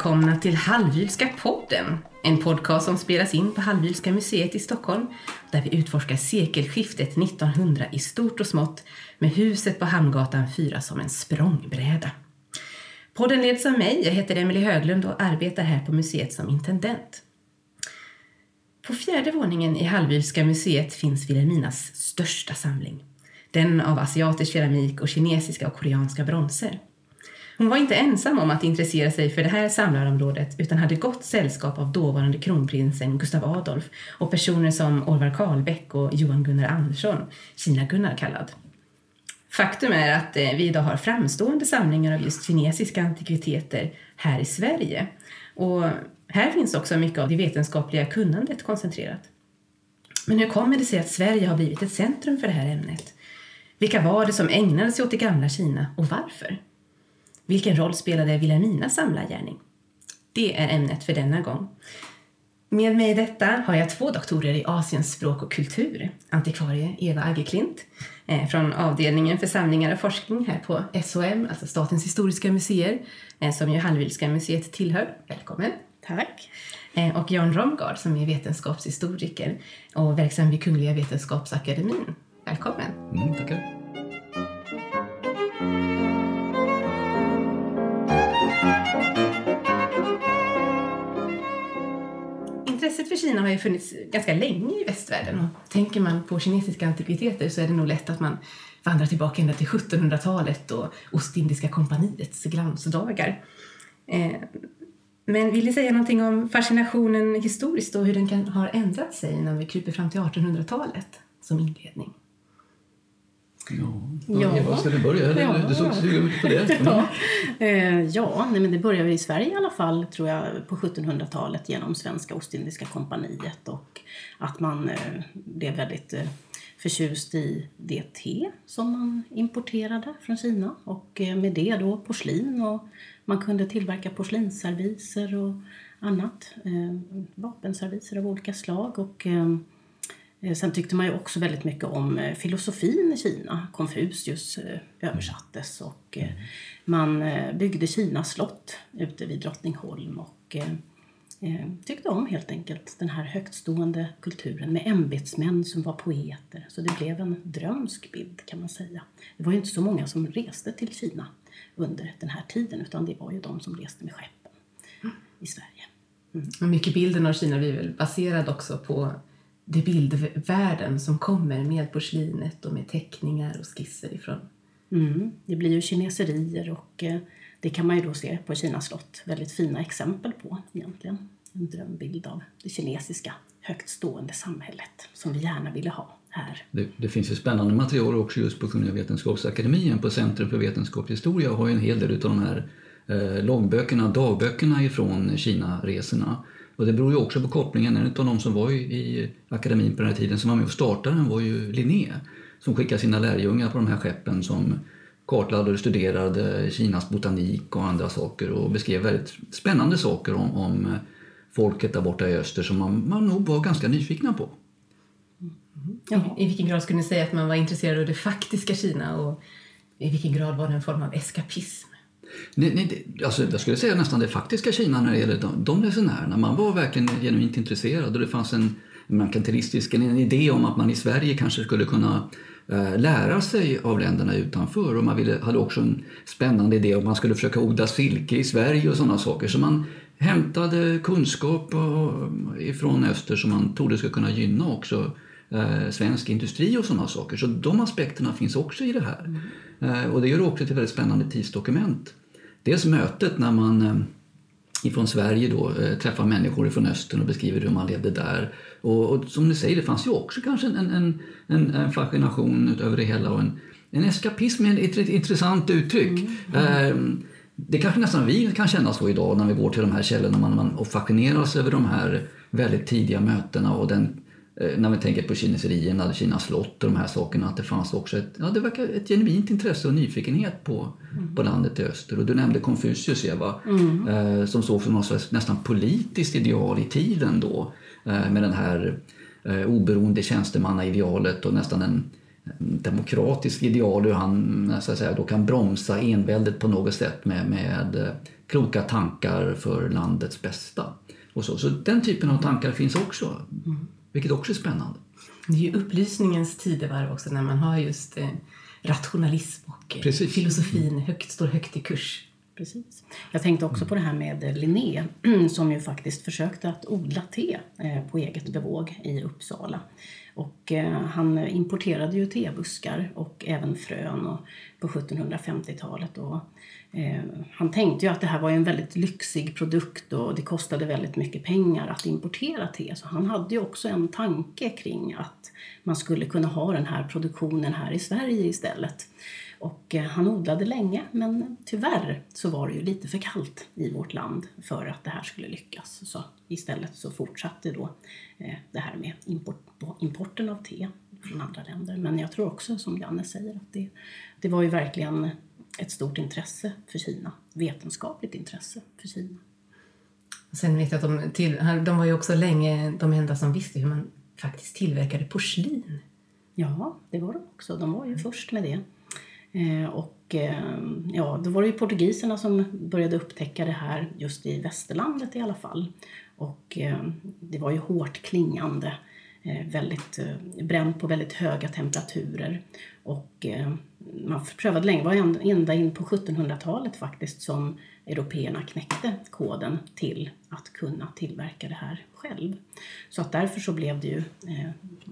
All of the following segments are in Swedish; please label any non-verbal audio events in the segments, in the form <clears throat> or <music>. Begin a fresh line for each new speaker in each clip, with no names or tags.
välkomna till Halvylska podden. En podcast som spelas in på Halvylska museet i Stockholm där vi utforskar sekelskiftet 1900 i stort och smått med huset på Hamngatan 4 som en språngbräda. Podden leds av mig, jag heter Emelie Höglund och arbetar här på museet som intendent. På fjärde våningen i Halvylska museet finns Vilhelminas största samling. Den av asiatisk keramik och kinesiska och koreanska bronser. Hon var inte ensam om att intressera sig för det här samlarområdet utan hade gott sällskap av dåvarande kronprinsen Gustav Adolf och personer som Orvar Karlbäck och Johan Gunnar Andersson, Kina-Gunnar kallad. Faktum är att eh, vi idag har framstående samlingar av just kinesiska antikviteter här i Sverige. Och här finns också mycket av det vetenskapliga kunnandet koncentrerat. Men hur kommer det sig att Sverige har blivit ett centrum för det här ämnet? Vilka var det som ägnade sig åt det gamla Kina och varför? Vilken roll spelade Vilhelminas samlargärning? Det är ämnet för denna gång. Med mig i detta har jag två doktorer i Asiens språk och kultur. Antikvarie Eva Aggeklint eh, från avdelningen för samlingar och forskning här på SHM, alltså Statens historiska museer, eh, som ju Hallwylska museet tillhör. Välkommen!
Tack!
Eh, och Jan Romgard som är vetenskapshistoriker och verksam vid Kungliga Vetenskapsakademin. Välkommen!
Mm, tackar.
För Kina har ju funnits ganska länge i västvärlden. Och tänker man på kinesiska antikviteter så är det nog lätt att man vandrar tillbaka ända till 1700-talet och Ostindiska kompaniets glansdagar. Eh, men vill ni säga någonting om fascinationen historiskt och hur den kan ha ändrat sig när vi kryper fram till 1800-talet som inledning?
Ja, ja. ska du börja? Ja. Du såg sugen ut på det. <laughs>
Mm. Ja, eh, ja nej, men det började i Sverige i alla fall tror jag på 1700-talet genom Svenska Ostindiska kompaniet och att man eh, blev väldigt eh, förtjust i det te som man importerade från Kina och eh, med det då porslin och man kunde tillverka porslinsserviser och annat, eh, vapenserviser av olika slag och Eh, Eh, sen tyckte man ju också väldigt mycket om eh, filosofin i Kina. Konfucius eh, översattes och man byggde Kinas slott ute vid Drottningholm och tyckte om helt enkelt den här högtstående kulturen med ämbetsmän som var poeter. Så det blev en drömsk bild kan man säga. Det var ju inte så många som reste till Kina under den här tiden utan det var ju de som reste med skeppen i Sverige.
Mm. Mycket bilden av Kina blir väl baserad också på det bildvärlden som kommer med porslinet och med teckningar och skisser ifrån.
Mm, det blir ju kineserier och eh, det kan man ju då se på Kinas slott väldigt fina exempel på egentligen. En drömbild av det kinesiska högt stående samhället som vi gärna ville ha här.
Det, det finns ju spännande material också just på Kungliga Vetenskapsakademien på Centrum för vetenskaplig historia och har ju en hel del av de här eh, loggböckerna, dagböckerna ifrån Kina-resorna. Och det beror ju också på kopplingen. En av de som var i akademin på den här tiden som var med och startade den var ju Linné som skickade sina lärjungar på de här skeppen som kartlade och studerade Kinas botanik och andra saker och beskrev väldigt spännande saker om, om folket där borta i öster som man, man nog var ganska nyfikna på.
Mm. I vilken grad skulle ni säga att man var intresserad av det faktiska Kina och i vilken grad var det en form av eskapism?
Nej, nej, alltså, jag skulle säga nästan det faktiska Kina när det gäller de, de resenärerna. Man var verkligen genuint intresserad och det fanns en merkantilistisk en idé om att man i Sverige kanske skulle kunna eh, lära sig av länderna utanför. Och man ville, hade också en spännande idé om man skulle försöka odla silke i Sverige och sådana saker. Så man hämtade kunskap ifrån öster som man trodde skulle kunna gynna också eh, svensk industri och sådana saker. Så de aspekterna finns också i det här. Mm. Eh, och det gör det också till ett väldigt spännande tidsdokument dels mötet när man eh, ifrån Sverige då eh, träffar människor från östern och beskriver hur man levde där. Och, och som ni säger, det fanns ju också kanske en, en, en, en fascination över det hela och en, en eskapism är ett, ett intressant uttryck. Mm. Mm. Det kanske nästan vi kan känna så idag när vi går till de här källorna man, man, och fascineras över de här väldigt tidiga mötena och den när vi tänker på kineserierna, Kinas slott och de här sakerna, att det fanns också ett, ja, det verkar ett genuint intresse och nyfikenhet på, mm. på landet i öster. Och du nämnde Konfucius, Eva, mm. eh, som såg som något nästan politiskt ideal i tiden då, eh, med den här eh, oberoende tjänstemannaidealet och nästan en, demokratisk ideal hur han så att säga, då kan bromsa enväldet på något sätt med, med kloka tankar för landets bästa. Och så. så den typen av tankar finns också, vilket också är spännande.
Det är ju upplysningens tidevarv också när man har just eh, rationalism och eh,
Precis.
filosofin högt, står högt i kurs.
Precis. Jag tänkte också på det här med Linné <clears throat> som ju faktiskt försökte att odla te eh, på eget bevåg i Uppsala. Och han importerade ju tebuskar och även frön och på 1750-talet. Och, eh, han tänkte ju att det här var en väldigt lyxig produkt och det kostade väldigt mycket pengar att importera te. Så han hade ju också en tanke kring att man skulle kunna ha den här produktionen här i Sverige istället. Och eh, han odlade länge men tyvärr så var det ju lite för kallt i vårt land för att det här skulle lyckas. Så istället så fortsatte då eh, det här med import, importen av te från andra länder. Men jag tror också som Janne säger att det, det var ju verkligen ett stort intresse för Kina, vetenskapligt intresse för Kina.
Sen vet jag att de, till, de var ju också länge de enda som visste hur man faktiskt tillverkade porslin.
Ja, det var de också. De var ju först med det. Eh, och eh, ja, då var det ju portugiserna som började upptäcka det här just i västerlandet i alla fall. Och eh, det var ju hårt klingande, Eh, väldigt bränd bränt på väldigt höga temperaturer. Och eh, man prövade länge, det var ända- in på 1700-talet faktiskt som européerna knäckte koden till att kunna tillverka det här själv. Så att därför så blev det ju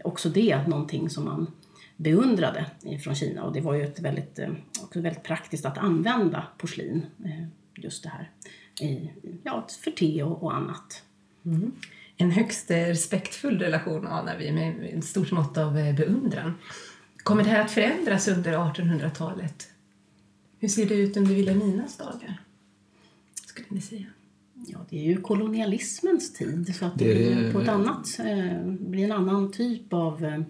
också det någonting som man beundrade från Kina och det var ju ett väldigt, också väldigt praktiskt att använda porslin, just det här, i, ja, för te och, och annat. Mm.
En högst eh, respektfull relation anar vi med ett stort mått av eh, beundran. Kommer det här att förändras under 1800-talet? Hur ser det ut under Vilhelminas dagar? Skulle ni säga?
Ja, det är ju kolonialismens tid så att det,
Det
blir på ett annat, eh, blir en annan typ av eh,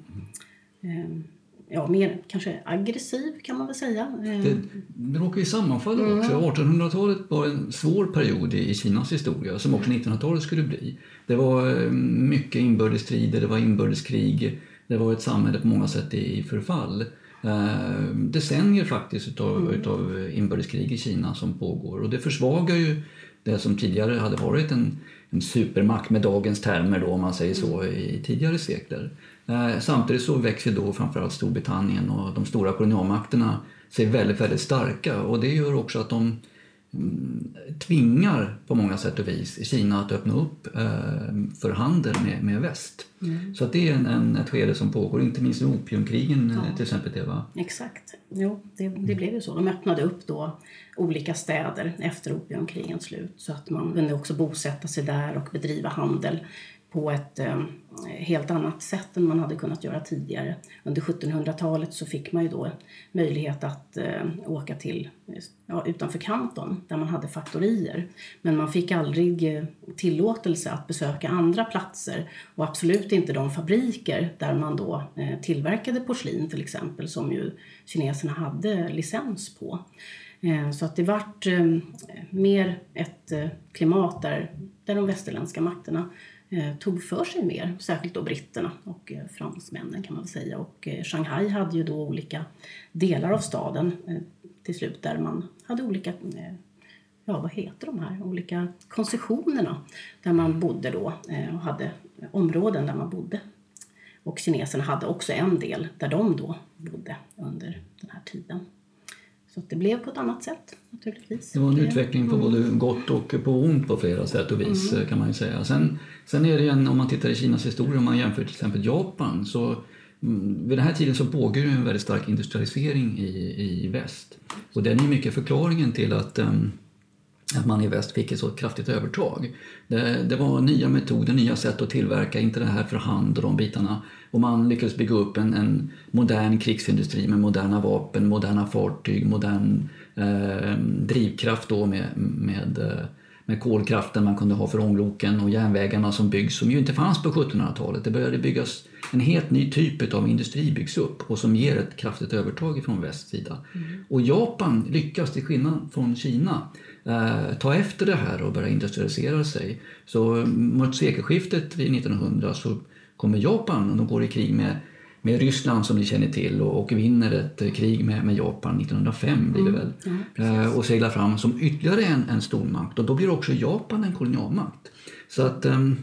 Ja, mer kanske aggressiv kan man väl säga. Eh,
Det, det råkar ju sammanfalla också. 1800-talet var en svår period i Kinas historia, som också 1900-talet skulle bli. Det var eh, mycket inbördesstrider, det var inbördeskrig, det var ett samhälle på många sätt i förfall. Eh, decennier faktiskt utav, utav inbördeskrig i Kina som pågår och det försvagar ju det som tidigare hade varit en, en supermakt med dagens termer då, om man säger så, i tidigare sekler. Eh, Samtidigt så växer då framförallt Storbritannien och de stora kolonialmakterna sig väldigt, väldigt starka och det gör också att de mm, tvingar på många sätt och vis Kina att öppna upp eh, för handel med, med väst. Så att det är en, en, ett skede som pågår, inte minst i opiumkrigen eh, till exempel. Det, va?
Exakt. Jo, det, det blev ju så. De öppnade upp då olika städer efter opiumkrigens slut så att man kunde också bosätta sig där och bedriva handel på ett eh, helt annat sätt än man hade kunnat göra tidigare. Under 1700-talet så fick man ju då möjlighet att eh, åka till ja, utanför Kanton där man hade faktorier. Men man fick aldrig eh, tillåtelse att besöka andra platser och absolut inte de fabriker där man då eh, tillverkade porslin till exempel som ju kineserna hade licens på. Ehm, så att det vart ehm, mer ett eh, klimat där, där de västerländska makterna Eh, tog för sig mer, särskilt då britterna och eh, fransmännen kan man väl säga. Och eh, Shanghai hade ju då olika delar av staden eh, till slut där man hade olika eh, ja vad heter de här olika koncessionerna där man bodde då eh, och hade områden där man bodde. Och kineserna hade också en del där de då bodde under den här tiden. Så det blev på ett annat sätt naturligtvis.
Det var en utveckling på både gott och på ont på flera sätt och vis eh, kan man ju säga. Sen, sen är det ju en, om man tittar i Kinas historia, om man jämför till exempel Japan, så mm, vid den här tiden så pågår ju en väldigt stark industrialisering i, i väst. Och den är mycket förklaringen till att em, att man i väst fick ett så kraftigt övertag. Det, det var nya metoder, nya sätt att tillverka, inte det här för hand och de bitarna. Och man lyckades bygga upp en, en modern krigsindustri med moderna vapen, moderna fartyg, modern eh, drivkraft då med, med, eh, med kolkraften man kunde ha för ångloken och järnvägarna som byggs som ju inte fanns på 1700-talet. Det började byggas en helt ny typ av industri byggs upp och som ger ett kraftigt övertag från västs sida. Och Japan lyckas till skillnad från Kina eh, ta efter det här och börja industrialisera sig. Så mot sekelskiftet vid 1900 så kommer Japan, och de går i krig med med Ryssland som ni känner till och, och vinner ett krig med, med Japan 1905 blir det väl. Eh, och seglar fram som ytterligare en, en stormakt och då blir också Japan en kolonialmakt. Så att ehm,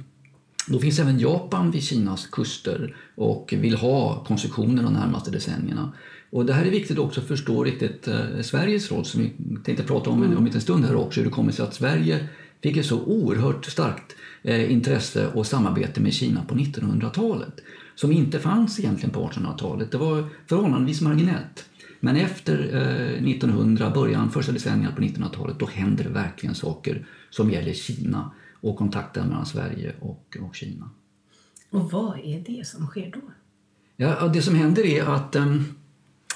då finns även Japan vid Kinas kuster och vill ha koncessioner de närmaste decennierna. Och det här är viktigt också att förstå riktigt eh, Sveriges roll som vi tänkte prata om om en stund här också. Hur det kommer sig att Sverige fick ett så oerhört starkt eh, intresse och samarbete med Kina på 1900-talet som inte fanns egentligen på 1800-talet. Det var förhållandevis marginellt. Men efter eh, 1900, början, första decennierna på 1900-talet, då händer det verkligen saker som gäller Kina och kontakten mellan Sverige och, och Kina.
Och vad är det som sker då?
Ja, det som händer är att um,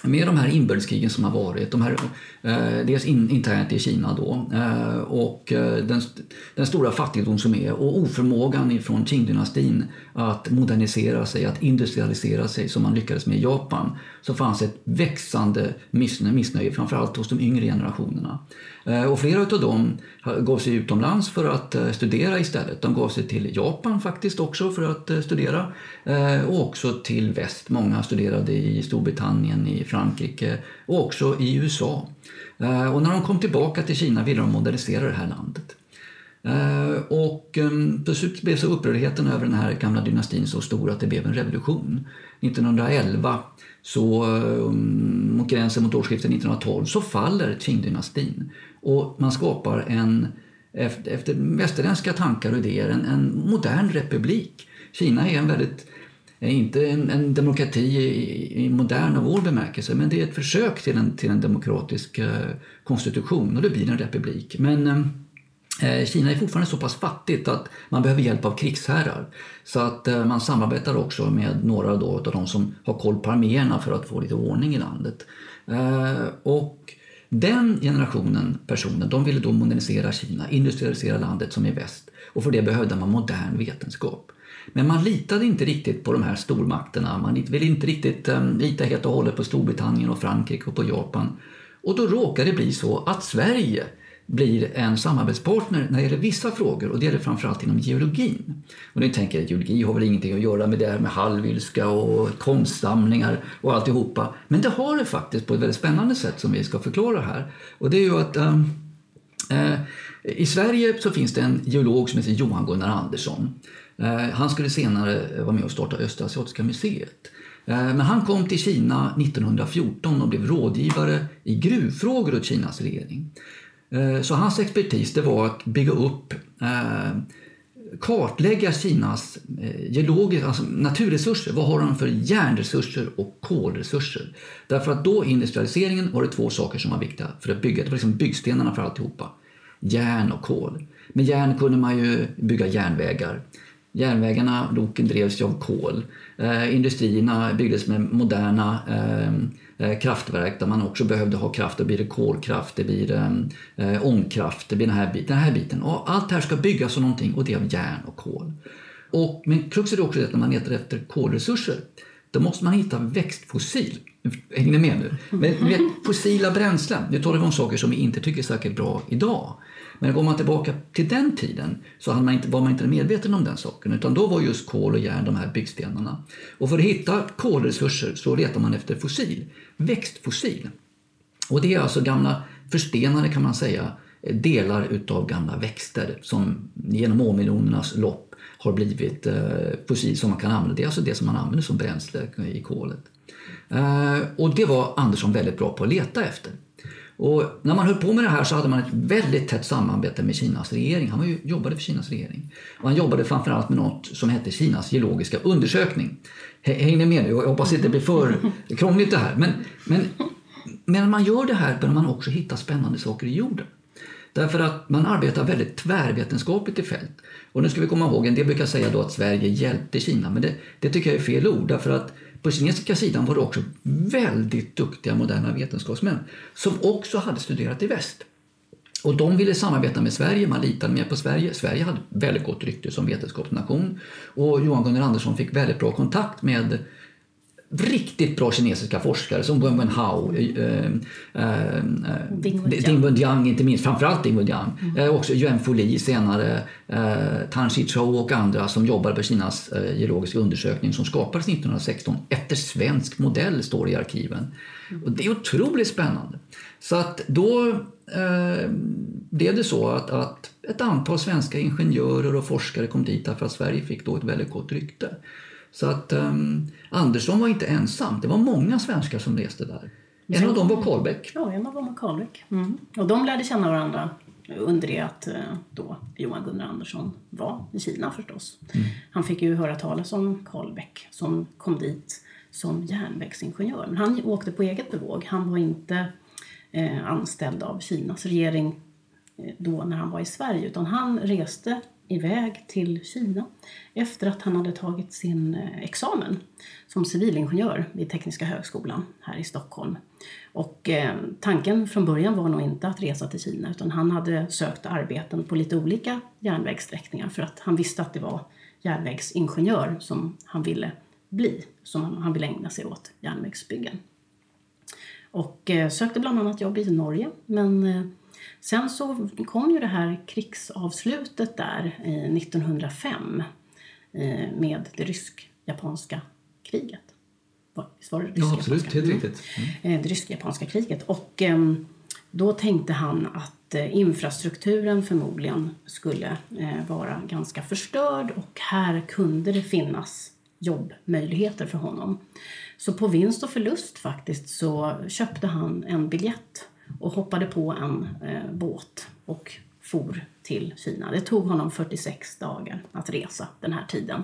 med de här inbördeskrigen som har varit, de här, eh, dels in, internt i Kina då, eh, och eh, den, den, stora fattigdom som är och oförmågan ifrån Qing-dynastin att modernisera sig, att industrialisera sig som man lyckades med i Japan, så fanns ett växande missnöje, missnöje framförallt hos de yngre generationerna. Eh, och flera av dem gav sig utomlands för att eh, studera istället. De gav sig till Japan faktiskt också för att eh, studera och också till väst. Många studerade i Storbritannien, i Frankrike och också i USA. Och när de kom tillbaka till Kina ville de modernisera det här landet. Och ehm, plötsligt blev så upprördheten över den här gamla dynastin så stor att det blev en revolution. 1911 så ehm, mot gränsen mot årsskiftet 1912 så faller Qing-dynastin och man skapar en, efter, efter västerländska tankar och idéer, en, en modern republik. Kina är en väldigt inte en, en demokrati i, i modern och vår bemärkelse, men det är ett försök till en, till en demokratisk eh, konstitution och det blir en republik. Men eh, eh, Kina är fortfarande så pass fattigt att man behöver hjälp av krigsherrar. Så att eh, man samarbetar också med några då av de som har koll på arméerna för att få lite ordning i landet. Eh, och den generationen personer de ville då modernisera Kina, industrialisera landet som i väst och för det behövde man modern vetenskap. Men man litade inte riktigt på de här stormakterna. Man ville inte riktigt um, lita helt och hållet på Storbritannien och Frankrike och på Japan. Och då råkade det bli så att Sverige blir en samarbetspartner när det gäller vissa frågor och det gäller framförallt inom geologin. Och nu tänker att geologi har väl ingenting att göra med det här med halvilska och konstsamlingar och alltihopa. Men det har det faktiskt på ett väldigt spännande sätt som vi ska förklara här. Och det är ju att um, uh, i Sverige så finns det en geolog som heter Johan Gunnar Andersson. Uh, han skulle senare vara med och starta Östasiatiska museet. Eh, men han kom till Kina 1914 och blev rådgivare i gruvfrågor åt Kinas regering. Eh, så hans expertis det var att bygga upp, eh, kartlägga Kinas eh, geologiska, alltså naturresurser. Vad har de för järnresurser och kolresurser? Därför att då i industrialiseringen var det två saker som var viktiga för att bygga. Det var liksom byggstenarna för alltihopa. Järn och kol. Med järn kunde man ju bygga järnvägar. Järnvägarna, loken drevs ju av kol. Eh, industrierna byggdes med moderna Eh, Eh, kraftverk där man också behövde ha kraft. Det blir kolkraft, det blir eh, eh ångkraft, det blir den här, biten, den här biten. Och allt det här ska byggas av någonting och det är av järn och kol. Och, men kruxet är också att när man letar efter kolresurser då måste man hitta växtfossil. Hänger ni med nu? Men, vet, fossila bränslen, nu talar vi om saker som vi inte tycker är särskilt bra idag. Men går man tillbaka till den tiden så man inte, var man inte medveten om den saken utan då var just kol och järn de här byggstenarna. Och för att hitta kolresurser så letar man efter fossil, växtfossil. Och det är alltså gamla förstenade kan man säga delar utav gamla växter som genom årmiljonernas lopp har blivit eh, fossil som man kan använda. Det är alltså det som man använder som bränsle i kolet. Eh, och det var Andersson väldigt bra på att leta efter. Och när man höll på med det här så hade man ett väldigt tätt samarbete med Kinas regering. Han var ju, jobbade för Kinas regering. Och han jobbade framförallt med något som hette Kinas geologiska undersökning. Häng ni med nu? Jag hoppas inte det blir för krångligt det här. Men, men, medan man gör det här börjar man också hitta spännande saker i jorden. Därför att man arbetar väldigt tvärvetenskapligt i fält. Och nu ska vi komma ihåg, en del brukar säga då att Sverige hjälpte Kina, men det, det tycker jag är fel ord. Därför att på kinesiska sidan var det också väldigt duktiga moderna vetenskapsmän som också hade studerat i väst. Och de ville samarbeta med Sverige, man litade mer på Sverige. Sverige hade väldigt gott rykte som vetenskapsnation. Och Johan Gunnar Andersson fick väldigt bra kontakt med riktigt bra kinesiska forskare som Wen Wenhao, eh, eh,
Ding Wenjiang.
Ding Wenjiang inte minst, framförallt Ding Wenjiang. Eh, också Yuan Fuli senare, eh, Tan Shichou och andra som jobbade på Kinas eh, geologiska undersökning som skapades 1916 efter svensk modell står det i arkiven. Och det är otroligt spännande. Så att då eh, blev det så att, att ett antal svenska ingenjörer och forskare kom dit därför att Sverige fick då ett väldigt gott rykte. Så att um, Andersson var inte ensam, det var många svenskar som reste där. En av dem var Karlbäck.
Ja, en av dem var Karlbäck. Mm. Och de lärde känna varandra under det att eh, då Johan Gunnar Andersson var i Kina förstås. Han fick ju höra talas om Karlbäck som kom dit som järnvägsingenjör. Men han åkte på eget bevåg. Han var inte eh, anställd av Kinas regering eh, då när han var i Sverige utan han reste iväg till Kina efter att han hade tagit sin eh, examen som civilingenjör vid Tekniska högskolan här i Stockholm. Och eh, tanken från början var nog inte att resa till Kina utan han hade sökt arbeten på lite olika järnvägssträckningar för att han visste att det var järnvägsingenjör som han ville bli, som han, ville ägna sig åt järnvägsbyggen. Och eh, sökte bland annat jobb i Norge men eh, Sen så kom ju det här krigsavslutet där eh, 1905 eh, med det rysk-japanska kriget. Visst var det
Ja, absolut,
rysk-japanska?
helt
Mm.
riktigt.
Eh, det rysk-japanska kriget. Och ehm, då tänkte han att eh, infrastrukturen förmodligen skulle eh, vara ganska förstörd och här kunde det finnas jobbmöjligheter för honom. Så på vinst och förlust faktiskt så köpte han en biljett och hoppade på en eh, båt och for till Kina. Det tog honom 46 dagar att resa den här tiden.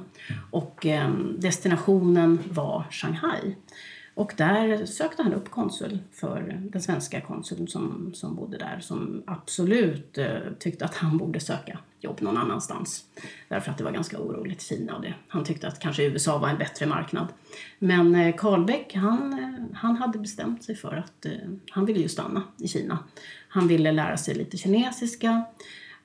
Och eh, destinationen var Shanghai. Och där sökte han upp konsul för den svenska konsuln som, som bodde där som absolut eh, tyckte att han borde söka jobb någon annanstans. Därför att det var ganska oroligt i Kina och det, han tyckte att kanske USA var en bättre marknad. Men eh, Karlbäck han, eh, han hade bestämt sig för att eh, han ville ju stanna i Kina. Han ville lära sig lite kinesiska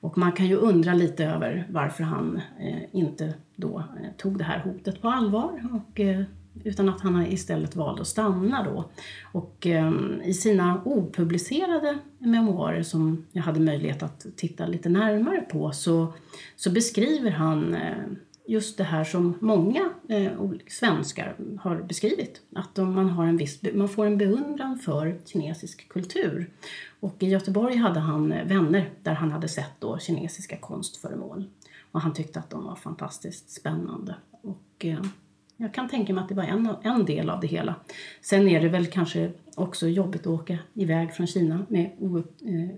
och man kan ju undra lite över varför han eh, inte då eh, tog det här hotet på allvar och eh, utan att han istället valde att stanna då. Och eh, i sina opublicerade memoarer som jag hade möjlighet att titta lite närmare på så, så beskriver han eh, just det här som många eh, svenskar har beskrivit. Att de, man, har en viss, man får en beundran för kinesisk kultur. Och i Göteborg hade han eh, vänner där han hade sett då kinesiska konstföremål. Och han tyckte att de var fantastiskt spännande. Och, eh, jag kan tänka mig att det var en, en del av det hela. Sen är det väl kanske också jobbigt att åka iväg från Kina med eh,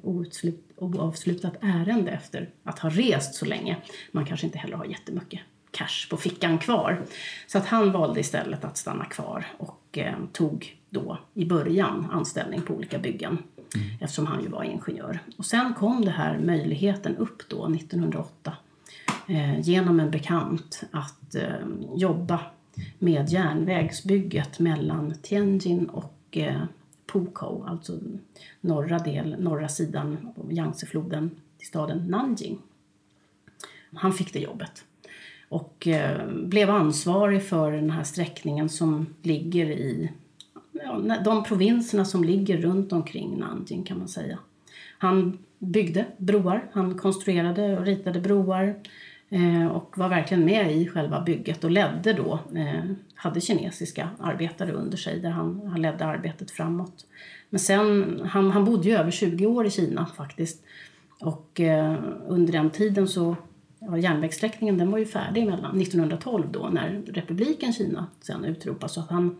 oavslutat ärende efter att ha rest så länge. Man kanske inte heller har jättemycket cash på fickan kvar. Så att han valde istället att stanna kvar och eh, tog då i början anställning på olika byggen eftersom han ju var ingenjör. Och sen kom det här möjligheten upp då 1908 eh, genom en bekant att eh, jobba med järnvägsbygget mellan Tianjin och eh, Pukou, alltså norra, del, norra sidan av Yangtzefloden till staden Nanjing. Han fick det jobbet och eh, blev ansvarig för den här sträckningen som ligger i ja, de provinserna som ligger runt omkring Nanjing kan man säga. Han byggde broar, han konstruerade och ritade broar eh, Eh, och var verkligen med i själva bygget och ledde då, eh, hade kinesiska arbetare under sig där han, han ledde arbetet framåt. Men sen, han, han bodde ju över 20 år i Kina faktiskt och eh, under den tiden så Ja, järnvägssträckningen den var ju färdig mellan 1912 då när republiken Kina sen utropas. Så att han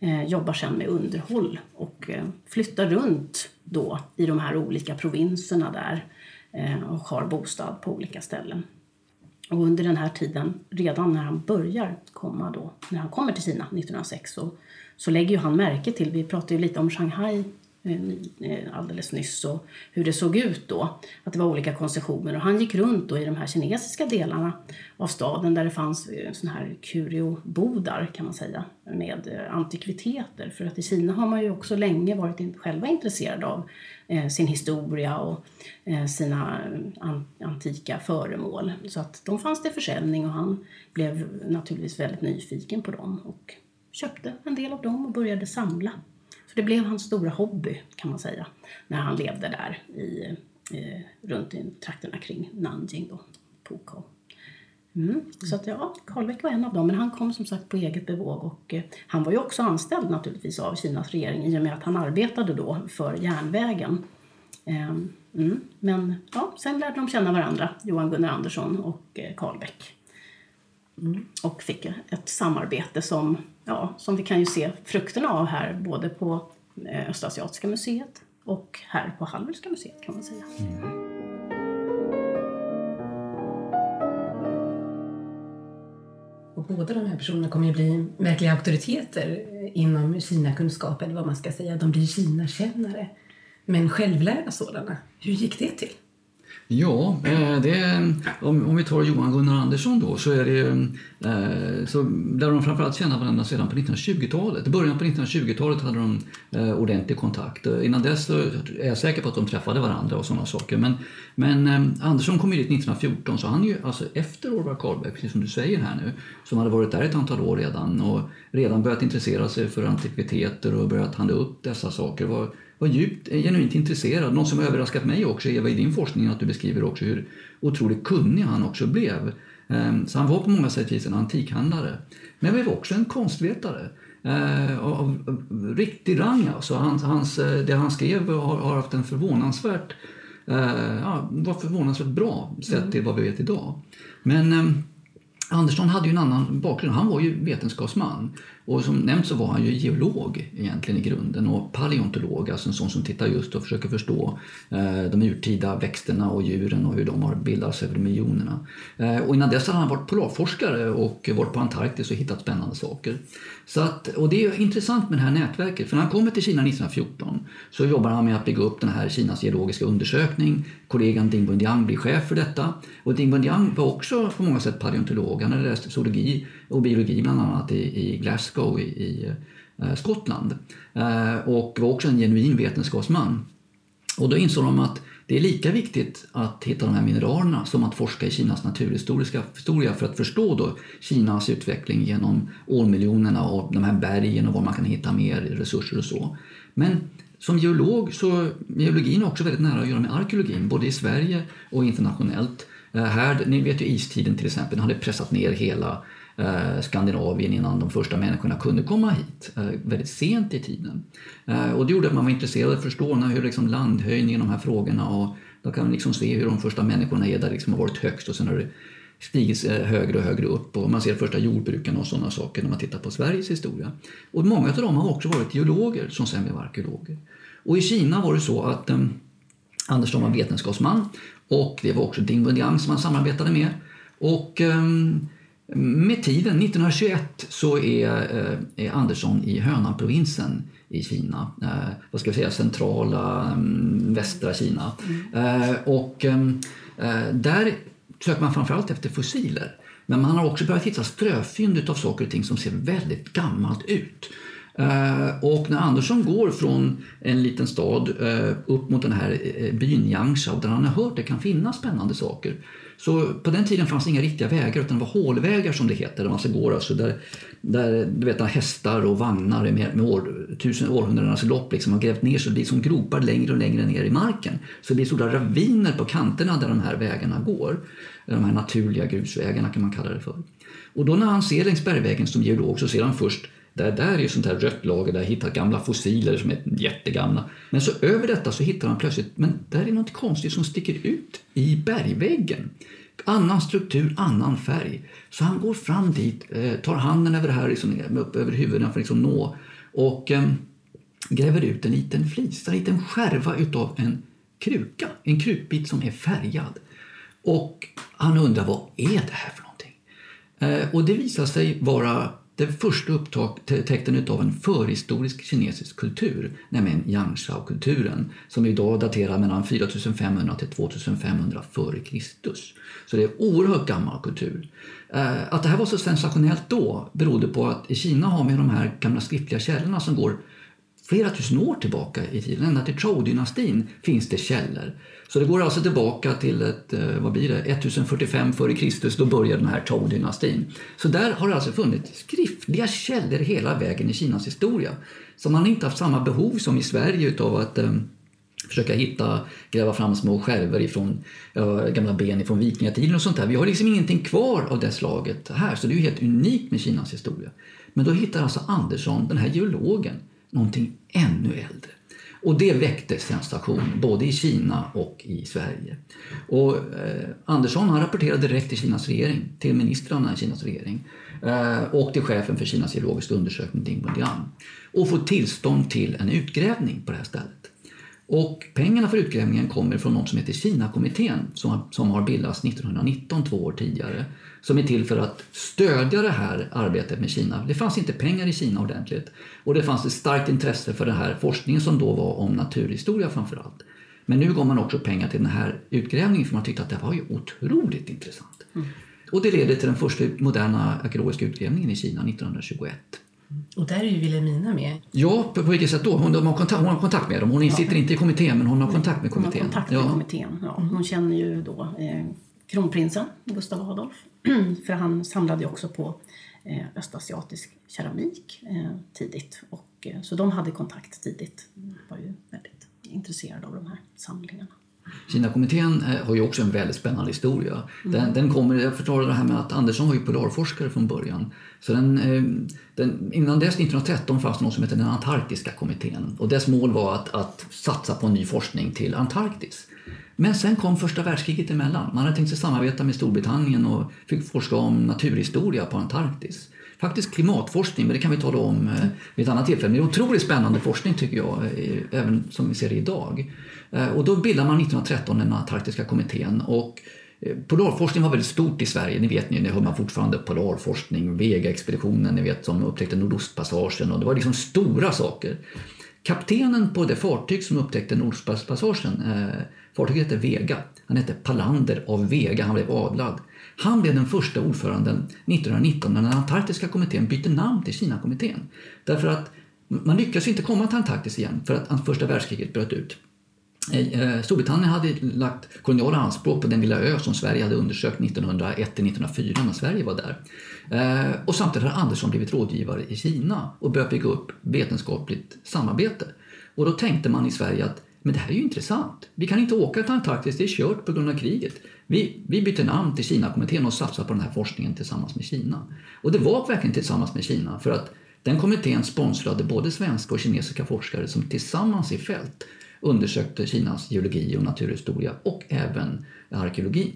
eh, jobbar sen med underhåll och eh, flyttar runt då i de här olika provinserna där eh, och har bostad på olika ställen. Och under den här tiden, redan när han börjar komma då, när han kommer till Kina 1906 så, så lägger ju han märke till, vi pratade ju lite om Shanghai Eh, eh, alldeles nyss och hur det såg ut då. Att det var olika koncessioner och han gick runt då i de här kinesiska delarna av staden där det fanns eh, såna här kuriobodar kan man säga med antikviteter. För att i Kina har man ju också länge varit själva intresserade av sin historia och sina antika föremål. Så att de fanns till försäljning och han blev naturligtvis väldigt nyfiken på dem och köpte en del av dem och började samla. För det blev hans stora hobby kan man säga när han levde där i, eh, runt i trakterna kring Nanjing då, Pukou. Mm. Så att ja, Karlbäck var en av dem, men han kom som sagt på eget bevåg och eh, han var ju också anställd naturligtvis av Kinas regering i och med att han arbetade då för järnvägen. Eh, mm. Men ja, sen lärde de känna varandra, Johan Gunnar Andersson och eh, Karlbäck. Mm. Och fick ett samarbete som, ja, som vi kan ju se frukterna av här både på eh, Östasiatiska museet och här på Hallwylska museet kan man säga. Mm.
Och båda de här personerna kommer ju bli verkliga auktoriteter inom Kina-kunskap, eller vad man ska säga. De blir Kina-kännare, men självlärda sådana. Hur gick det till?
Ja, eh, det, om, om vi tar Johan Gunnar Andersson då så är det eh, så lär de framförallt känna varandra sedan på 1920-talet. I början på 1920-talet hade de eh, ordentlig kontakt. Innan dess är jag säker på att de träffade varandra och sådana saker. Men, men Andersson kom ju dit 1914 så han är ju alltså efter Orvar Karlberg, precis som du säger här nu, som hade varit där ett antal år redan och redan börjat intressera sig för antikviteter och börjat handla upp dessa saker. Var, var djupt, eh, genuint intresserad. Något som överraskat mig också, Eva, i din forskning, att du beskriver också hur otroligt kunnig han också blev. Ehm, så han var på många sätt en antikhandlare. Men han blev också en konstvetare. Eh, av, av riktig rang alltså. Hans, hans, eh, det han skrev har, har haft en förvånansvärt, eh, ja, var förvånansvärt bra sett till vad vi vet idag. Men ehm, Andersson hade ju en annan bakgrund. Han var ju vetenskapsman. Och som nämnt så var han ju geolog egentligen i grunden och paleontolog, alltså en sån som tittar just och försöker förstå eh, de urtida växterna och djuren och hur de har bildats över miljonerna. Eh, och innan dess hade han varit polarforskare och varit på Antarktis och hittat spännande saker. Så att, och det är intressant med det här nätverket, för när han kommer till Kina 1914 så jobbar han med att bygga upp den här Kinas geologiska undersökning. Kollegan Ding Bundiang blir chef för detta. Och Ding Bundiang var också på många sätt paleontolog. Han hade läst zoologi och biologi bland annat i, i Glasgow i, i eh, Skottland. Eh, och var också en genuin vetenskapsman. Och då insåg de att det är lika viktigt att hitta de här mineralerna som att forska i Kinas naturhistoriska historia för att förstå då Kinas utveckling genom årmiljonerna och de här bergen och var man kan hitta mer resurser och så. Men som geolog så geologin är också väldigt nära att göra med arkeologin, både i Sverige och internationellt. Eh, här, ni vet ju istiden till exempel, den hade pressat ner hela Eh, Skandinavien innan de första människorna kunde komma hit, eh, väldigt sent i tiden. Eh, och det gjorde att man var intresserad av att förstå hur liksom landhöjningen, de här frågorna och då kan man liksom se hur de första människorna är där liksom har varit högst och sen har det stigit högre och högre upp och man ser första jordbruken och sådana saker när man tittar på Sveriges historia. Och många av dem har också varit geologer som sen blev arkeologer. Och i Kina var det så att eh, Anders Andersson var vetenskapsman och det var också Ding Wenliang som han samarbetade med. Och um, med tiden, 1921, så är, eh, är Andersson i Hönan-provinsen i Kina. Eh, vad ska jag säga, centrala um, västra Kina. Mm. Eh, och um, där söker man framförallt efter fossiler. Men man har också börjat hitta ströfynd av saker och ting som ser väldigt gammalt ut. och när Andersson går från en liten stad upp mot den här byn Yangsha där han har hört att det kan finnas spännande saker så på den tiden fanns inga riktiga vägar utan det var hålvägar som det heter. Där man går alltså där, där du vet, hästar och vagnar med, med år, tusen århundradenas lopp liksom, har grävt ner så det blir som gropar längre och längre ner i marken. Så det blir stora raviner på kanterna där de här vägarna går. De här naturliga grusvägarna kan man kalla det för. Och då när han ser längs bergvägen som geolog så ser han först där, där är ju sånt här rött lager där jag hittar gamla fossiler som är jättegamla. Men så över detta så hittar man plötsligt, men där är något konstigt som sticker ut i bergväggen. Annan struktur, annan färg. Så han går fram dit, eh, tar handen över det här liksom, upp över huvudet för att liksom nå och eh, gräver ut en liten flis, en liten skärva utav en kruka, en krukbit som är färgad. Och han undrar vad är det här för någonting? Eh, och det visar sig vara den första upptäckten av en förhistorisk kinesisk kultur, nämligen Yangshao-kulturen, som idag daterar mellan 4500 till 2500 f.Kr. Så det är oerhört gammal kultur. Eh, att det här var så sensationellt då berodde på att i Kina har vi de här gamla skriftliga källorna som går flera tusen år tillbaka i tiden. Ända till Zhou-dynastin finns det källor. Så det går alltså tillbaka till ett, eh, vad blir det, 1045 f.Kr. Då börjar den här Zhou-dynastin. Så där har det alltså funnits skriftliga källor hela vägen i Kinas historia. Så man har inte haft samma behov som i Sverige utav att eh, försöka hitta, gräva fram små skärvor ifrån ja, gamla ben från vikingatiden och sånt där. Vi har liksom ingenting kvar av det slaget här, så det är ju helt unikt med Kinas historia. Men då hittar alltså Andersson, den här geologen, någonting ännu äldre. Och det väckte sensation både i Kina och i Sverige. Och eh, Andersson han rapporterade direkt till Kinas regering, till ministrarna i Kinas regering eh, och till chefen för Kinas geologiska undersökning Ding Bundian och få tillstånd till en utgrävning på det här stället. Och pengarna för utgrävningen kommer från något som heter Kina-kommittén som, som har bildats 1919, två år tidigare. Som är till för att stödja det här arbetet med Kina. Det fanns inte pengar i Kina ordentligt. Och det fanns ett starkt intresse för den här forskningen som då var om naturhistoria framför allt. Men nu gav man också pengar till den här utgrävningen för man tyckte att det var ju otroligt intressant. Mm. Och det leder till den första moderna arkeologiska utgrävningen i Kina 1921.
Och där är ju Wilhelmina med.
Ja, på, på vilket sätt då? Hon, har kontakt, hon har kontakt med dem. Hon ja. sitter inte i kommittén, men hon har kontakt med kommittén.
Hon har kontakt med ja. kommittén, ja. Hon känner ju då eh, kronprinsen Gustav Adolf. <clears throat> För han samlade ju också på eh, östasiatisk keramik eh, tidigt. Och, eh, så de hade kontakt tidigt. var ju väldigt intresserade av de här samlingarna.
Kinakommittén eh, har ju också en väldigt spännande historia. Den, mm. den kommer, jag förklarade det här med att Andersson var ju polarforskare från början. Så den, eh, den, innan dess, 1913, fanns det något som hette den Antarktiska kommittén. Och dess mål var att, att satsa på ny forskning till Antarktis. Men sen kom första världskriget emellan. Man hade tänkt sig samarbeta med Storbritannien och fick forska om naturhistoria på Antarktis. Faktiskt klimatforskning, men det kan vi tala om eh, vid ett annat tillfälle. Men det är otroligt spännande forskning tycker jag, eh, även som vi ser det idag. Eh, och då bildade man 1913 den Antarktiska kommittén. Och eh, Polarforskning var väldigt stort i Sverige, ni vet nu hör man fortfarande polarforskning, Vega-expeditionen, ni vet som upptäckte Nordostpassagen och det var liksom stora saker. Kaptenen på det fartyg som upptäckte Nordostpassagen, eh, fartyget hette Vega, han hette Palander av Vega, han blev adlad. Han blev den första ordföranden 1919 när den Antarktiska kommittén bytte namn till Kina-kommittén. Därför att man lyckades inte komma till Antarktis igen för att första världskriget bröt ut. Eh, eh, Storbritannien hade lagt koloniala anspråk på den lilla ö som Sverige hade undersökt 1901-1904 när Sverige var där. Eh, och samtidigt har Andersson blivit rådgivare i Kina och börjat bygga upp vetenskapligt samarbete. Och då tänkte man i Sverige att men det här är ju intressant. Vi kan inte åka till Antarktis, det är kört på grund av kriget. Vi, vi bytte namn till Kina-kommittén och satsade på den här forskningen tillsammans med Kina. Och det var verkligen tillsammans med Kina för att den kommittén sponsrade både svenska och kinesiska forskare som tillsammans i fält undersökte Kinas geologi och naturhistoria och även arkeologin.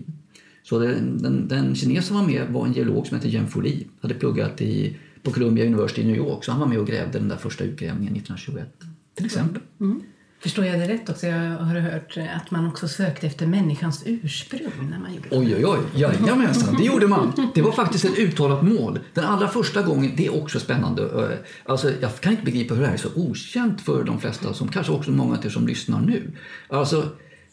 Så den, den, den kines som var med var en geolog som hette Jen Foli, hade pluggat i, på Columbia University i New York, så han var med och grävde den där första utgrävningen 1921. Till exempel. Mm.
Förstår jag det rätt också? Jag har hört att man också sökte efter människans ursprung när man gjorde det.
Oj, oj, oj. Jajamensan, det gjorde man. Det var faktiskt ett uttalat mål. Den allra första gången, det är också spännande. Eh, alltså, jag kan inte begripa hur det här är så okänt för de flesta, som kanske också många till som lyssnar nu. Alltså,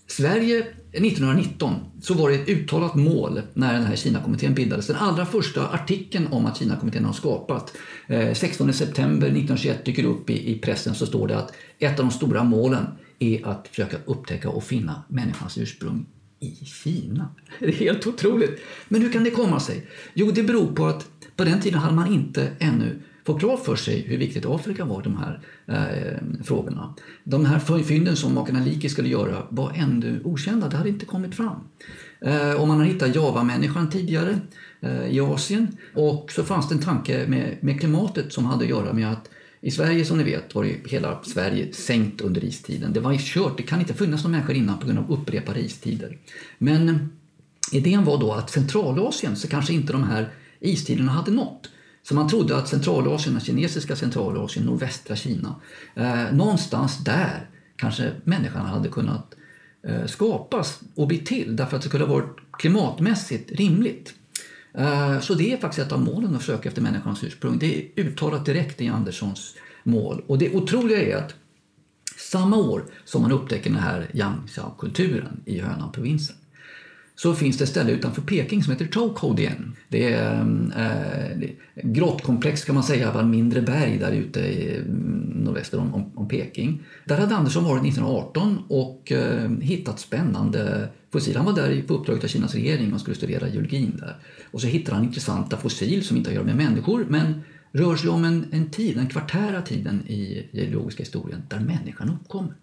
Sverige 1919 så var det ett uttalat mål när den här Kina-kommittén bildades. Den allra första artikeln om att Kina-kommittén har skapat eh, 16 september 1921 dyker upp i, i pressen så står det att ett av de stora målen är att försöka upptäcka och finna människans ursprung i Kina. <laughs> Det är helt otroligt. Men hur kan det komma sig? Jo, det beror på att på den tiden hade man inte ännu få klart för sig hur viktigt Afrika var i de här eh, frågorna. De här fynden som makarna Liki skulle göra var ännu okända, det hade inte kommit fram. Eh, och man har hittat Java-människan tidigare eh, i Asien och så fanns det en tanke med, med klimatet som hade att göra med att i Sverige som ni vet var ju hela Sverige sänkt under istiden. Det var ju kört, det kan inte finnas några människor innan på grund av upprepade istider. Men eh, idén var då att Centralasien så kanske inte de här istiderna hade nått. Så man trodde att Centralasien, kinesiska Centralasien, nordvästra Kina, eh, någonstans där kanske människan hade kunnat eh, skapas och bli till därför att det skulle ha varit klimatmässigt rimligt. Eh, så det är faktiskt ett av målen att söka efter människans ursprung. Det är uttalat direkt i Anderssons mål. Och det otroliga är att samma år som man upptäcker den här Yangtze-kulturen i Hönan-provinsen så finns det ett ställe utanför Peking som heter Chokodien. Det är mm, eh, det är grottkomplex kan man säga, av mindre berg där ute i, mm, nordväster om, om, om, Peking. Där hade Andersson varit 1918 och eh, hittat spännande fossil. Han var där på uppdrag av Kinas regering och skulle studera geologin där. Och så hittade han intressanta fossil som inte har att göra med människor men rör sig om en, en tid, en kvartära tiden i geologiska historien där människan uppkommer.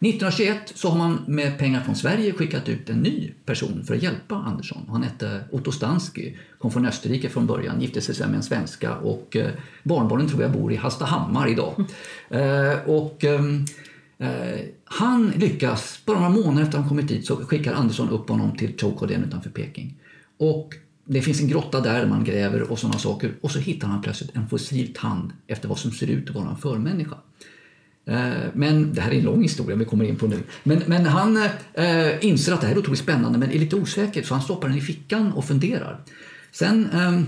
1921 så har man med pengar från Sverige skickat ut en ny person för att hjälpa Andersson. Han hette Otto Stansky, kom från Österrike från början, gifte sig sen med en svenska och eh, barnbarnen tror jag bor i Hallstahammar idag. Eh, och, ehm, eh, han lyckas, bara några månader efter att han kommit dit så skickar Andersson upp honom till Chokodien utanför Peking. Och det finns en grotta där man gräver och sådana saker och så hittar han plötsligt en fossil tand efter vad som ser ut att vara en förmänniska. Eh, men det här är en lång historia vi kommer in på nu. Men, men han eh, inser att det här är otroligt spännande men är lite osäker så han stoppar den i fickan och funderar. Sen eh,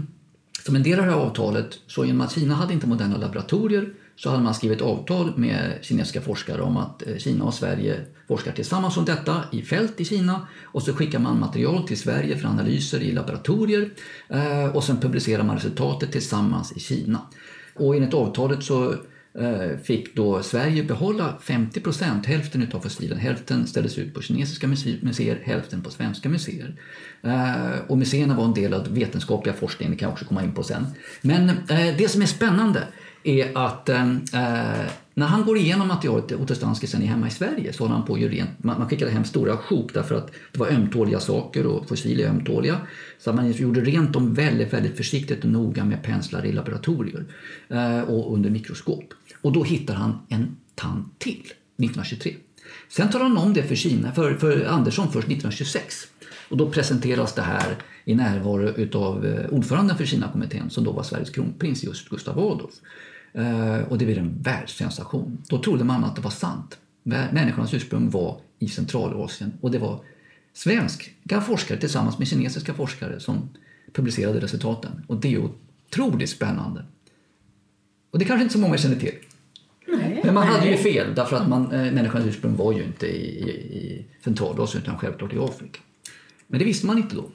som en del av det här avtalet, så genom att Kina hade inte moderna laboratorier så hade man skrivit avtal med kinesiska forskare om att eh, Kina och Sverige forskar tillsammans om detta i fält i Kina och så skickar man material till Sverige för analyser i laboratorier eh, och sen publicerar man resultatet tillsammans i Kina. Och enligt avtalet så Eh, fick då Sverige behålla 50 procent, hälften av fossilen. Hälften ställdes ut på kinesiska museer, hälften på svenska museer. Eh, och museerna var en del av vetenskapliga forskningen, det kan jag också komma in på sen. Men eh, det som är spännande är att när han går igenom materialet, Otto sen är hemma i Sverige, så håller han på ju rent. Man, man skickade hem stora sjok därför att det var ömtåliga saker och fossiler är ömtåliga. Så man gjorde rent dem väldigt, väldigt försiktigt och noga med penslar i laboratorier eh, och under mikroskop. Och då hittar han en tand till 1923. Sen tar han om det för, Kina, för, för Andersson först 1926. Och då presenteras det här i närvaro av eh, ordföranden för Kinakommittén som då var Sveriges kronprins, just Gustav Adolf. Eh, och det blir en världssensation. Då trodde man att det var sant. Människornas ursprung var i Centralasien och det var svenska forskare tillsammans med kinesiska forskare som publicerade resultaten. Och det är otroligt spännande. Och det kanske inte så många känner till. Nej, Men man nej. hade ju fel därför att man, eh, människans ursprung var ju inte i, i, i Centralasien utan självklart i Afrika. Men det visste man inte då.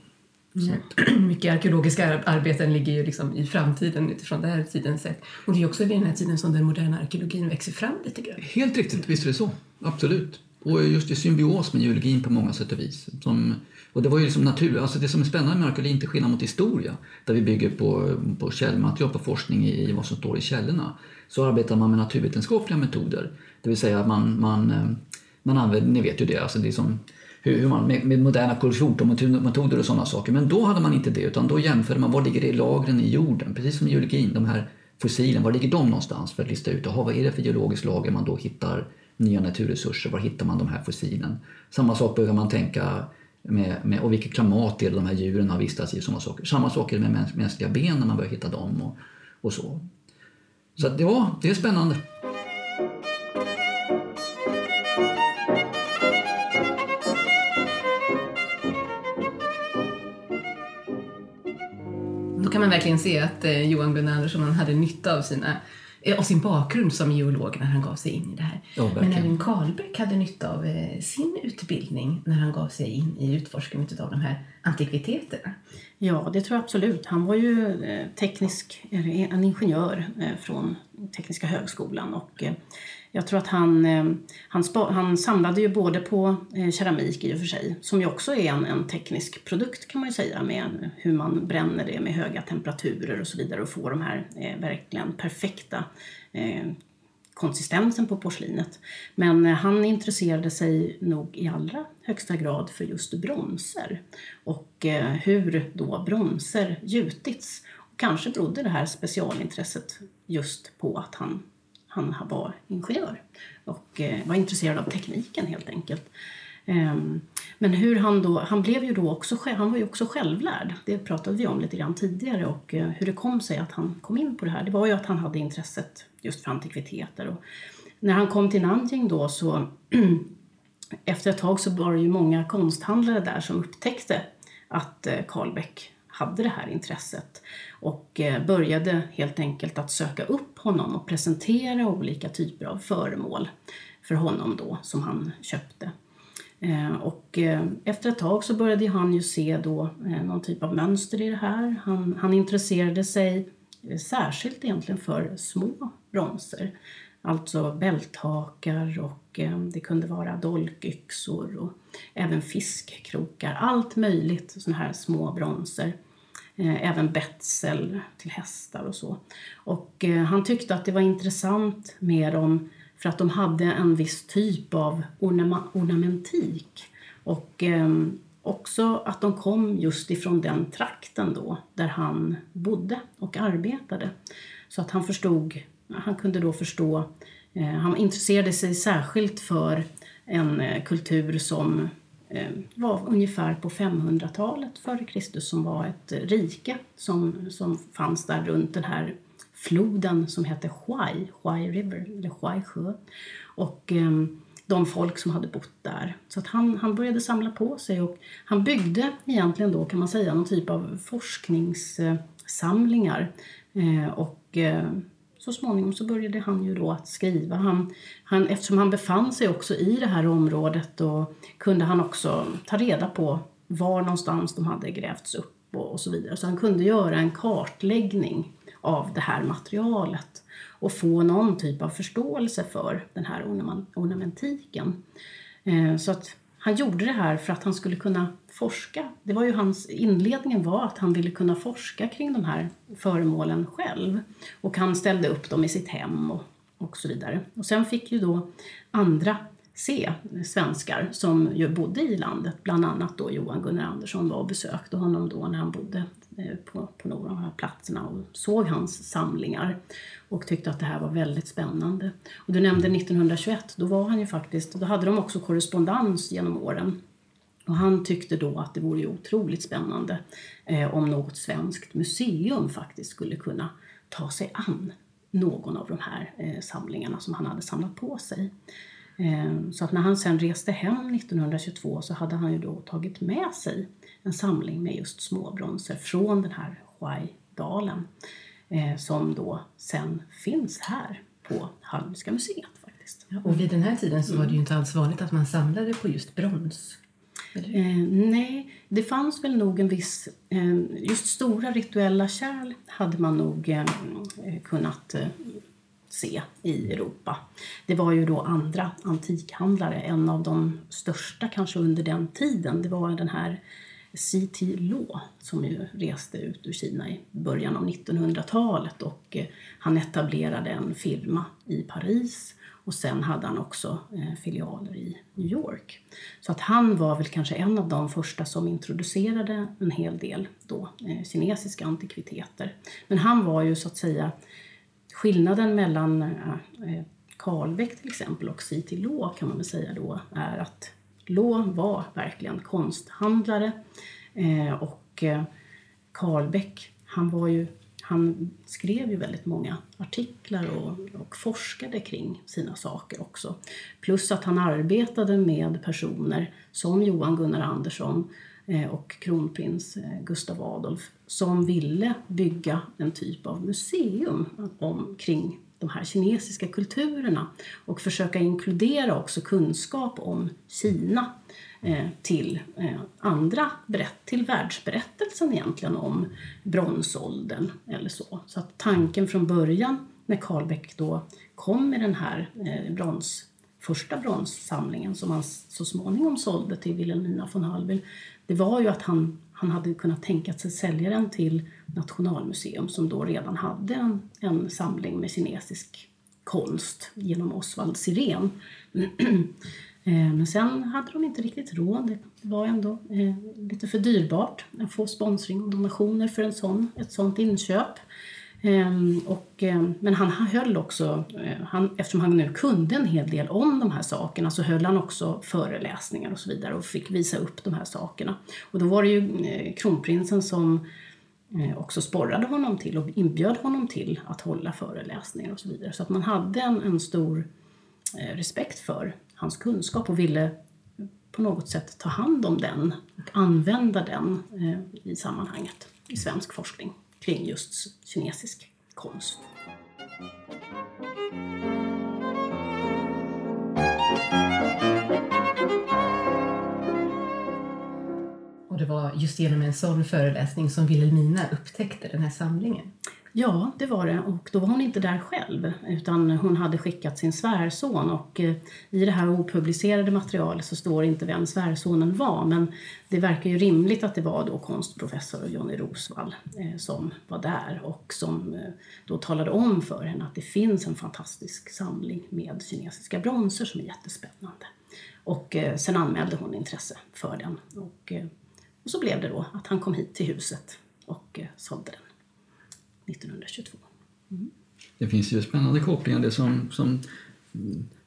Mm. <clears throat> Mycket arkeologiska arbeten ligger ju liksom i framtiden utifrån den här tiden sett. Och det är också vid den här tiden som den moderna arkeologin växer fram lite grann.
Helt riktigt, visst är det så. Absolut. Och just i symbios med geologin på många sätt och vis. Som, och det var ju liksom natur, alltså det som är spännande med arkeologi, inte skillnad mot historia, där vi bygger på, på källmaterial, på forskning i vad som står i källorna så arbetar man med naturvetenskapliga metoder. Det vill säga att man, man, eh, man använder, ni vet ju det, alltså det är som, hur, hur man, med, med moderna kollisionmetoder och sådana saker. Men då hade man inte det utan då jämförde man var ligger det i lagren i jorden, precis som i geologin, de här fossilen, var ligger de någonstans för att lista ut, aha, vad är det för geologiskt lager man då hittar nya naturresurser, var hittar man de här fossilen? Samma sak behöver man tänka med, med, och vilket klimat är det de här djuren har vistats i. Såna saker. Samma sak är det med mänskliga ben när man börjar hitta dem och, och så. Så att, ja, det är spännande.
Då kan man verkligen se att eh, Johan Gunnar Andersson hade nytta av sina av sin bakgrund som geolog när han gav sig in i det här. Ja, Men även Karlbäck hade nytta av eh, sin utbildning när han gav sig in i utforskandet av de här antikviteterna.
Ja, det tror jag absolut. Han var ju eh, teknisk, en ingenjör eh, från Tekniska högskolan och jag tror att han, eh, han, han samlade ju både på eh, keramik i och för sig, som ju också är en, en teknisk produkt kan man ju säga med hur man bränner det med höga temperaturer och så vidare och får de här eh, verkligen perfekta eh, konsistensen på porslinet. Men eh, han intresserade sig nog i allra högsta grad för just bronser och eh, hur då bronser gjutits. Och kanske berodde det här specialintresset just på att han han var ingenjör och eh, var intresserad av tekniken helt enkelt. Ehm, men hur han då, han blev ju då också, han var ju också självlärd, det pratade vi om lite grann tidigare och eh, hur det kom sig att han kom in på det här, det var ju att han hade intresset just för antikviteter. Och när han kom till Nanjing då så <clears throat> efter ett tag så var det ju många konsthandlare där som upptäckte att eh, Carlbeck hade det här intresset och eh, började helt enkelt att söka upp honom och presentera olika typer av föremål för honom då som han köpte. Eh, och eh, efter ett tag så började han ju se då någon typ av mönster i det här. Han, han intresserade sig särskilt egentligen för små bronser. Alltså bälthakar och det kunde vara dolkyxor och även fiskkrokar. Allt möjligt sådana här små bronser. Eh, även betsel till hästar och så. Och eh, han tyckte att det var intressant med dem för att de hade en viss typ av ornamentik. Och ehm, också att de kom just ifrån den trakten då, där han bodde och arbetade. Så att han förstod, han kunde då förstå, eh, han intresserade sig särskilt för en kultur som Eh, var ungefär på 500-talet före Kristus som var ett rike som, som fanns där runt den här floden som hette Huai, Huai River, eller Huai sjö. Och eh, de folk som hade bott där. Så att han, han började samla på sig och han byggde egentligen då kan man säga någon typ av forskningssamlingar. Eh, och eh, så småningom så började han ju då att skriva. Han, han, eftersom han befann sig också i det här området då kunde han också ta reda på var någonstans de hade grävts upp och, och så vidare. Så han kunde göra en kartläggning av det här materialet och få någon typ av förståelse för den här ornamentiken. Eh, så att han gjorde det här för att han skulle kunna forska. Det var ju hans, inledningen var att han ville kunna forska kring de här föremålen själv. Och han ställde upp dem i sitt hem och, och så vidare. Och sen fick ju då andra se svenskar som ju bodde i landet, bland annat då Johan Gunnar Andersson var och besökte honom då när han bodde eh, på, på några av de här platserna och såg hans samlingar och tyckte att det här var väldigt spännande. Och du nämnde 1921, då var han ju faktiskt, då hade de också korrespondens genom åren. Och han tyckte då att det vore ju otroligt spännande eh, om något svenskt museum faktiskt skulle kunna ta sig an någon av de här eh, samlingarna som han hade samlat på sig. Eh, så att när han sen reste hem 1922 så hade han ju då tagit med sig en samling med just småbronser från den här Huai-dalen eh, som då sen finns här på Hallwylska museet. Faktiskt.
Ja, och vid den här tiden så var det ju inte alls vanligt att man samlade på just brons.
Eh, nej, det fanns väl nog en viss... Eh, just stora rituella kärl hade man nog eh, eh kunnat eh, se i Europa. Det var ju då andra antikhandlare, en av de största kanske under den tiden. Det var den här C.T. Law som ju reste ut ur Kina i början av 1900-talet och eh, han etablerade en firma i Paris och sen hade han också eh, filialer i New York. Så att han var väl kanske en av de första som introducerade en hel del då, eh, kinesiska antikviteter. Men han var ju så att säga skillnaden mellan eh, eh till exempel och C.T. Law kan man väl säga då är att Law var verkligen konsthandlare eh, och eh, han var ju han skrev ju väldigt många artiklar och, och, forskade kring sina saker också. Plus att han arbetade med personer som Johan Gunnar Andersson eh, och kronprins eh, Gustav Adolf som ville bygga en typ av museum omkring de här kinesiska kulturerna och försöka inkludera också kunskap om Kina Eh, till eh, andra till världsberättelsen egentligen om bronsåldern eller så. Så att tanken från början när Karlbäck då kom med den här eh, brons, första bronssamlingen som han så småningom sålde till Wilhelmina von Hallwyl det var ju att han, han hade kunnat tänka sig sälja den till Nationalmuseum som då redan hade en, en samling med kinesisk konst genom Oswald Sirén. <clears throat> Eh, men sen hade de inte riktigt råd. Det var ändå eh, lite för dyrbart att få sponsring och donationer för en sån, ett sånt inköp. Ehm, och, eh, men han höll också, han, eftersom han nu kunde en hel del om de här sakerna så höll han också föreläsningar och så vidare och fick visa upp de här sakerna. Och då var det ju kronprinsen som också sporrade honom till och inbjöd honom till att hålla föreläsningar och så vidare. Så att man hade en, en stor respekt för hans kunskap och ville på något sätt ta hand om den och använda den eh, i sammanhanget i svensk forskning kring just kinesisk konst.
Och det var just genom en sån föreläsning som Wilhelmina upptäckte den här samlingen.
Ja, det var det. Och då var hon inte där själv utan hon hade skickat sin svärson och eh, i det här opublicerade materialet så står inte vem svärsonen var men det verkar ju rimligt att det var då konstprofessor Johnny Rosvall eh, som var där och som eh, då talade om för henne att det finns en fantastisk samling med kinesiska bronser som är jättespännande. Och sen anmälde hon intresse för den och, och så blev det då att han kom hit till huset och sålde den. 1922. Mm.
Det finns ju spännande kopplingar det som, som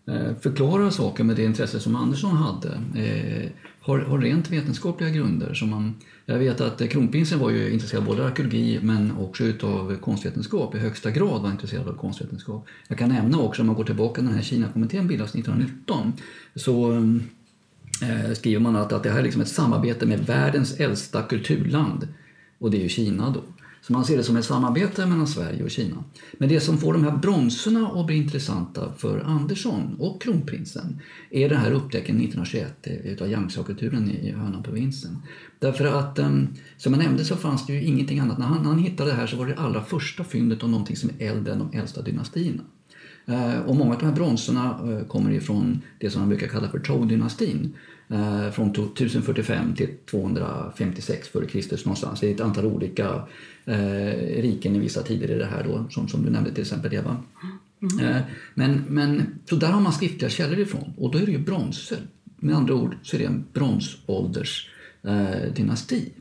eh, förklarar saker med det intresse som Andersson hade. Eh, har, har rent vetenskapliga grunder. Som man, jag vet att eh, kronprinsen var ju intresserad både av arkeologi men också utav konstvetenskap. I högsta grad var intresserad av konstvetenskap. Jag kan nämna också, om man går tillbaka när den här Kina-kommittén bildades 1919, så eh, skriver man att, att det här är liksom ett samarbete med världens äldsta kulturland. Och det är ju Kina då. Så man ser det som ett samarbete mellan Sverige och Kina. Men det som får de här bronserna att bli intressanta för Andersson och kronprinsen är den här upptäckten 1921 utav Yangtze-kulturen i Hönan-provinsen. Därför att ehm, som jag nämnde så fanns det ju ingenting annat. När han, när han hittade det här så var det allra första fyndet av någonting som är äldre än de äldsta dynastierna. Eh, och många av de här bronserna eh, kommer ifrån det som man brukar kalla för Zhou-dynastin eh, från 1045 till 256 f.Kr. någonstans. Det är ett antal olika riken i vissa tider i det här då, som, som du nämnde till exempel Eva. Mm. Men, men, så där har man skriftliga källor ifrån och då är det ju bronser. Med andra ord så är det en bronsåldersdynasti.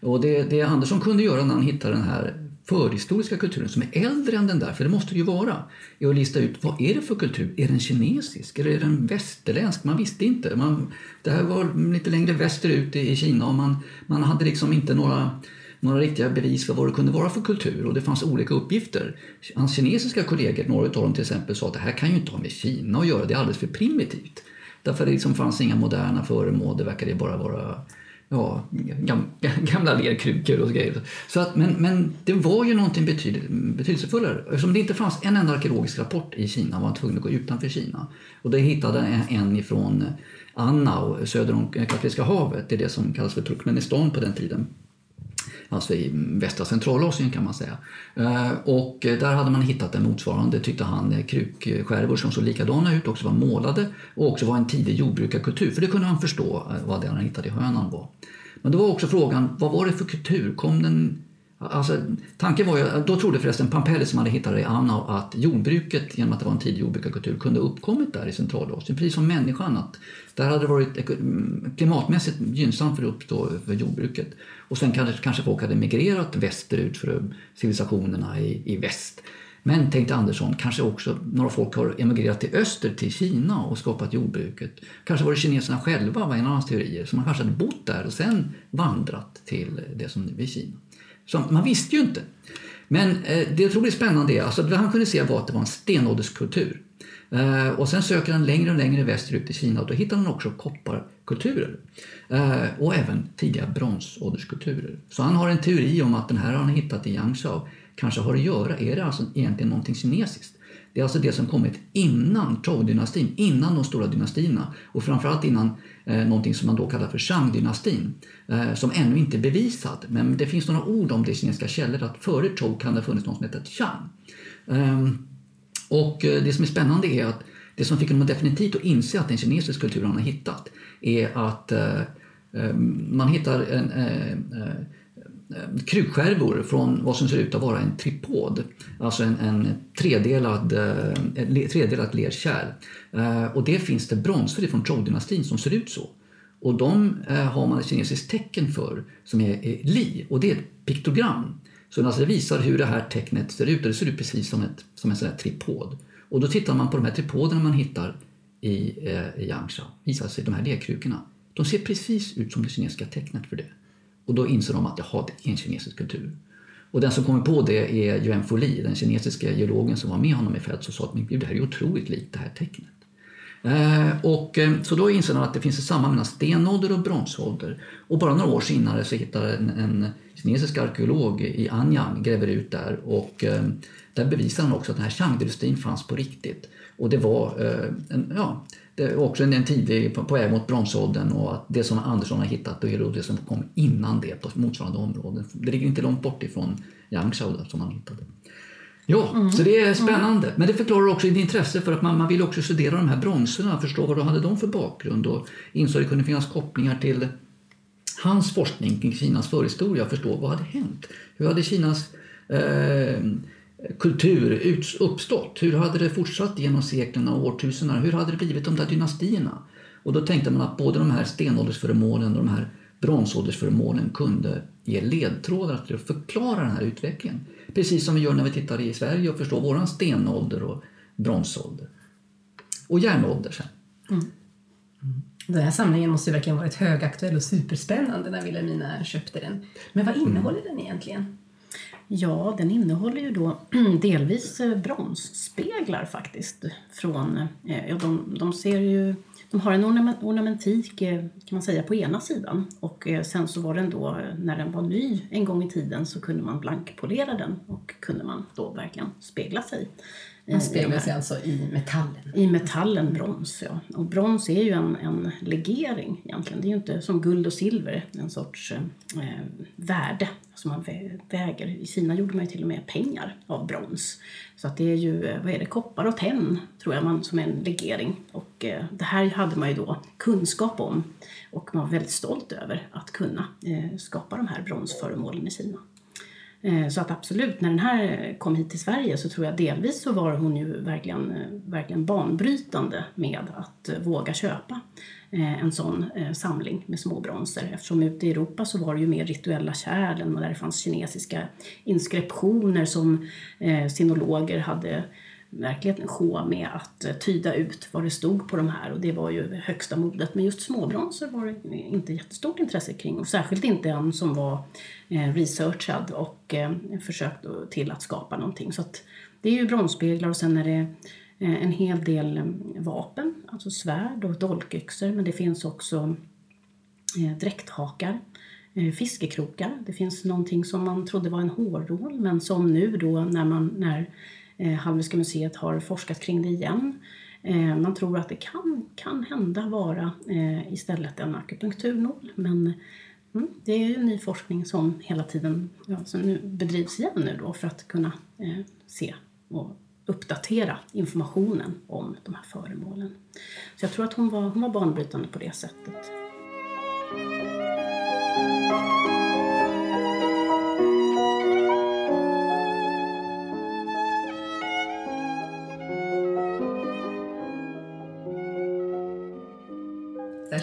Eh, och det, det Andersson kunde göra när han hittade den här förhistoriska kulturen som är äldre än den där, för det måste det ju vara, är att lista ut vad är det för kultur? Är den kinesisk eller är den västerländsk? Man visste inte. Man, det här var lite längre västerut i Kina och man, man hade liksom inte några några riktiga bevis för vad det kunde vara för kultur och det fanns olika uppgifter. Hans kinesiska kollegor, några av dem till exempel, sa att det här kan ju inte ha med Kina att göra, det är alldeles för primitivt. Därför det liksom fanns inga moderna föremål, det verkade bara vara ja, gam, gamla lerkrukor och grejer. Så att, men, men det var ju någonting betyd, betydelsefullare. Eftersom det inte fanns en enda arkeologisk rapport i Kina var man tvungen att gå utanför Kina. Och det hittade en, en ifrån Annau söder om Kaspiska havet, det är det som kallas för Turkmenistan på den tiden alltså i västra Centralasien kan man säga. Eh, och där hade man hittat en motsvarande, tyckte han, eh, krukskärvor som såg likadana ut, också var målade och också var en tidig jordbrukarkultur. För det kunde han förstå eh, vad det han hittade i Hönan var. Men då var också frågan, vad var det för kultur? Kom den Alltså, tanken var ju, då trodde förresten Pampelli som hade hittat det i Anna att jordbruket, genom att det var en tidig jordbrukarkultur, kunde uppkommit där i Centralasien, precis som människan. Att där hade det varit mm, klimatmässigt gynnsamt för uppstå för jordbruket. Och sen kanske, kanske folk hade migrerat västerut för civilisationerna i, i väst. Men tänkte Andersson, kanske också några folk har emigrerat till öster, till Kina och skapat jordbruket. Kanske var det kineserna själva, var en av hans teorier, som kanske hade bott där och sen vandrat till det som nu är Kina. Så man visste ju inte. Men eh, det jag tror spännande är alltså, det han kunde se var att det var en stenålderskultur. Eh, och sen söker han längre och längre västerut i Kina och då hittar han också kopparkulturer. Eh, och även tidiga bronsålderskulturer. Så han har en teori om att den här har han hittat i Yangshao kanske har att göra, är det alltså egentligen någonting kinesiskt? Det är alltså det som kommit innan Zhou-dynastin, innan de stora dynastierna och framförallt innan eh, någonting som man då kallar för Shang-dynastin eh, som ännu inte är bevisad. Men det finns några ord om det i kinesiska källor att före Zhou kan det ha funnits någon som heter Shang. Ehm, eh, och det som är spännande är att det som fick honom definitivt att inse att det är en kinesisk kultur han har hittat är att eh, ehm, man hittar en, Eh, eh Eh, krukskärvor från vad som ser ut att vara en tripod. Alltså en, en tredelad, eh, tredelat lerkärl. Eh, och det finns det bronser från Zhou-dynastin som ser ut så. Och de eh, har man ett kinesiskt tecken för som är, är li och det är ett piktogram. Så alltså det visar hur det här tecknet ser ut och det ser ut precis som, ett, som en sån här tripod. Och då tittar man på de här tripoderna man hittar i, eh, i Yangsha. Visar sig de här lerkrukorna. De ser precis ut som det kinesiska tecknet för det. Och då inser de att jaha, det är en kinesisk kultur. Och den som kommer på det är Yuan Foli, den kinesiska geologen som var med honom i fält och sa att men, det här är otroligt likt det här tecknet. Eh, och, eh, så då inser han att det finns ett samband mellan stenålder och bronsålder. Och bara några år senare så hittar en, en kinesisk arkeolog i Anyang, gräver ut där och eh, där bevisar han också att den här Shang-dynastin fanns på riktigt. Och det var eh, en, ja, det var också en, en tidig, på, på väg mot bronsåldern och att det som Andersson har hittat då är det som kom innan det på motsvarande områden. Det ligger inte långt bort ifrån Yangzhou som han hittade. Ja, mm. så det är spännande. Men det förklarar också ett intresse för att man, man vill också studera de här bronserna, förstå vad de hade de för bakgrund och insåg att det kunde finnas kopplingar till hans forskning kring Kinas förhistoria, förstå vad hade hänt? Hur hade Kinas eh, kultur uppstått? Hur hade det fortsatt genom seklerna och årtusendena? Hur hade det blivit de där dynastierna? Och då tänkte man att både de här stenåldersföremålen och de här bronsåldersföremålen kunde ge ledtrådar till att förklara den här utvecklingen. Precis som vi gör när vi tittar i Sverige och förstår våran stenålder och bronsålder. Och järnålder sen. Mm.
Mm. Den här samlingen måste ju verkligen varit högaktuell och superspännande när Wilhelmina köpte den. Men vad innehåller mm. den egentligen?
Ja, den innehåller ju då <clears throat> delvis eh, bronsspeglar faktiskt. Från, eh, ja, de, de, ser ju, de har en ornamentik eh, kan man säga på ena sidan och sen så var den då, när den var ny en gång i tiden så kunde man blankpolera den och kunde man då verkligen spegla sig
man speglar sig alltså i metallen?
I metallen, brons. Ja. Och brons är ju en, en legering egentligen. Det är ju inte som guld och silver, en sorts eh, värde som man väger. I Kina gjorde man ju till och med pengar av brons. Så att det är ju, eh, vad är det, koppar och tenn tror jag man som en legering. Och eh, det här hade man ju då kunskap om och man var väldigt stolt över att kunna eh, skapa de här bronsföremålen i Kina. Eh, så att absolut, när den här kom hit till Sverige så tror jag delvis så var hon ju verkligen, eh, verkligen banbrytande med att eh, våga köpa en sån samling med små bronser. Eftersom ute i Europa så var det ju mer rituella kärlen och där det fanns kinesiska inskriptioner som sinologer hade verkligen sjå med att eh, tyda ut vad det stod på de här och det var ju högsta modet. Men just småbronser var det inte jättestort intresse kring och särskilt inte en som var eh, researchad och eh, försökt till att skapa någonting. Så det är ju bronsspeglar och sen är det en hel del vapen, alltså svärd och dolkyxor men det finns också dräkthakar, fiskekrokar. Det finns någonting som man trodde var en hårrål men som nu då när, man, när Eh, Hallwylska museet har forskat kring det igen eh, man tror att det kan, kan hända vara eh, istället en akupunkturnål men mm, det är ju ny forskning som hela tiden ja, som nu bedrivs igen nu då för att kunna se och uppdatera informationen om de här föremålen. Så jag tror att hon var, hon var banbrytande på det sättet.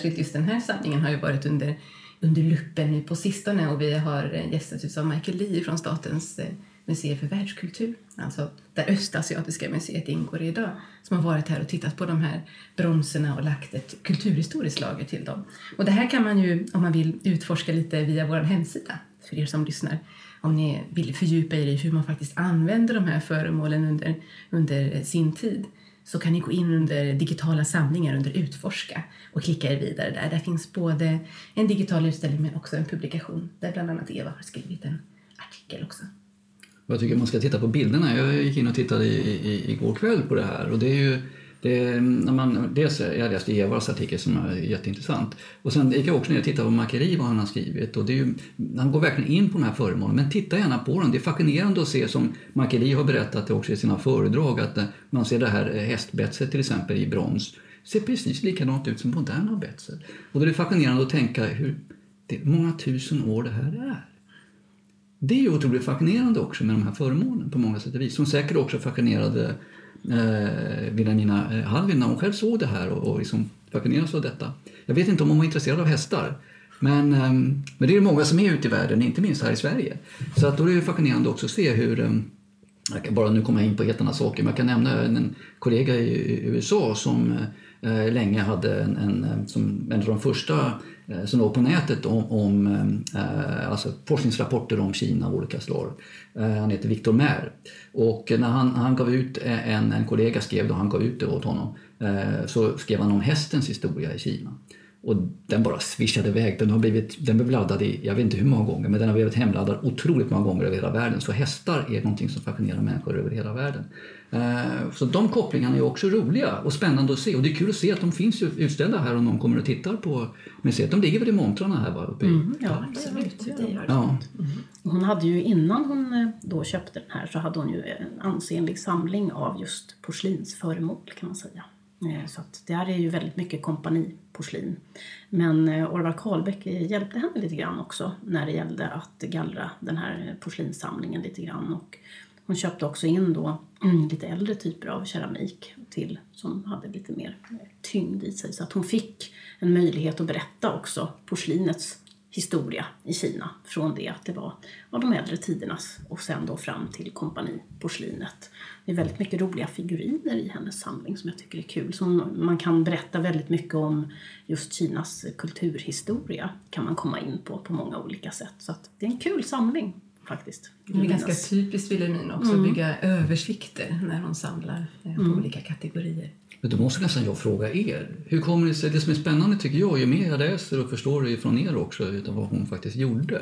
Särskilt just den här samlingen har ju varit under under luppen nu på sistone och vi har eh, gästats av Michael Lee från Statens eh, museer för världskultur, alltså där Östasiatiska museet ingår idag, som har varit här och tittat på de här bronserna och lagt ett kulturhistoriskt lager till dem. Och det här kan man ju, om man vill, utforska lite via vår hemsida, för er som lyssnar, om ni vill fördjupa er i hur man faktiskt använder de här föremålen under, under sin tid så kan ni gå in under digitala samlingar under utforska och klicka er vidare där. Där finns både en digital utställning men också en publikation där bland annat Eva har skrivit en artikel också.
Jag tycker man ska titta på bilderna. Jag gick in och tittade i, i, igår kväll på det här och det är ju det, mm, när man, dels, jag läste Evas artikel som är jätteintressant. Och sen gick jag också ner och tittade på Makeri, vad han har skrivit. Och det är ju, han går verkligen in på de här föremålen, men titta gärna på dem. Det är fascinerande att se, som Makeri har berättat också i sina föredrag, att eh, man ser det här eh, hästbetset till exempel i brons. ser precis likadant ut som moderna betset. Och det är fascinerande att tänka hur det, många tusen år det här är. Det är ju otroligt fascinerande också med de här föremålen på många sätt och vis, som säkert också fascinerade eh, Vilhelmina eh, när hon själv såg det här och, och liksom fascinerades av detta. Jag vet inte om hon var intresserad av hästar. Men, eh, men det är många som är ute i världen, inte minst här i Sverige. Så att då är det fascinerande också att se hur eh, jag kan bara nu komma in på helt andra saker, men jag kan nämna en kollega i USA som eh, Eh, länge hade en, en, eh, som en av de första eh, som låg på nätet om, om alltså forskningsrapporter om Kina av olika slag. Han heter Victor Mer. Och när han, han gav ut, en, en kollega skrev då han gav ut det åt honom, så skrev han om hästens historia i Kina. Och den bara svischade iväg. Den har blivit den blev laddad i, jag vet inte hur många gånger, men den har blivit hemladdad otroligt många gånger över hela världen. Så hästar är någonting som fascinerar människor över hela världen. Eh, så de kopplingarna är också roliga och spännande att se. Och det är kul att se att de finns utställda här om någon kommer och tittar på museet. De ligger väl i montrarna här va? Uppe i.
Mm,
Ja, absolut. Det gör det.
Ja.
Hon hade ju innan hon eh, då köpte den här så hade hon ju en ansenlig samling av just porslinsföremål kan man säga. Eh, så att där är ju väldigt mycket kompaniporslin. Men eh, Orvar Karlbäck eh, hjälpte henne lite grann också när det gällde att gallra den här porslinssamlingen lite grann. Och hon köpte också in då mm, lite äldre typer av keramik till som hade lite mer tyngd i sig. Så att hon fick en möjlighet att berätta också porslinets historia i Kina från det att det var av de äldre tidernas och sen då fram till kompaniporslinet. Det är väldigt mycket roliga figuriner i hennes samling som jag tycker är kul. Som man kan berätta väldigt mycket om just Kinas kulturhistoria kan man komma in på på många olika sätt. Så att det är en kul samling faktiskt.
Det är ganska typiskt Wilhelmina också att bygga översikter när hon samlar eh, på olika kategorier.
Men då måste nästan jag fråga er. Hur kommer det sig? Det som är spännande tycker jag, ju mer jag läser och förstår det från er också, utan vad hon faktiskt gjorde.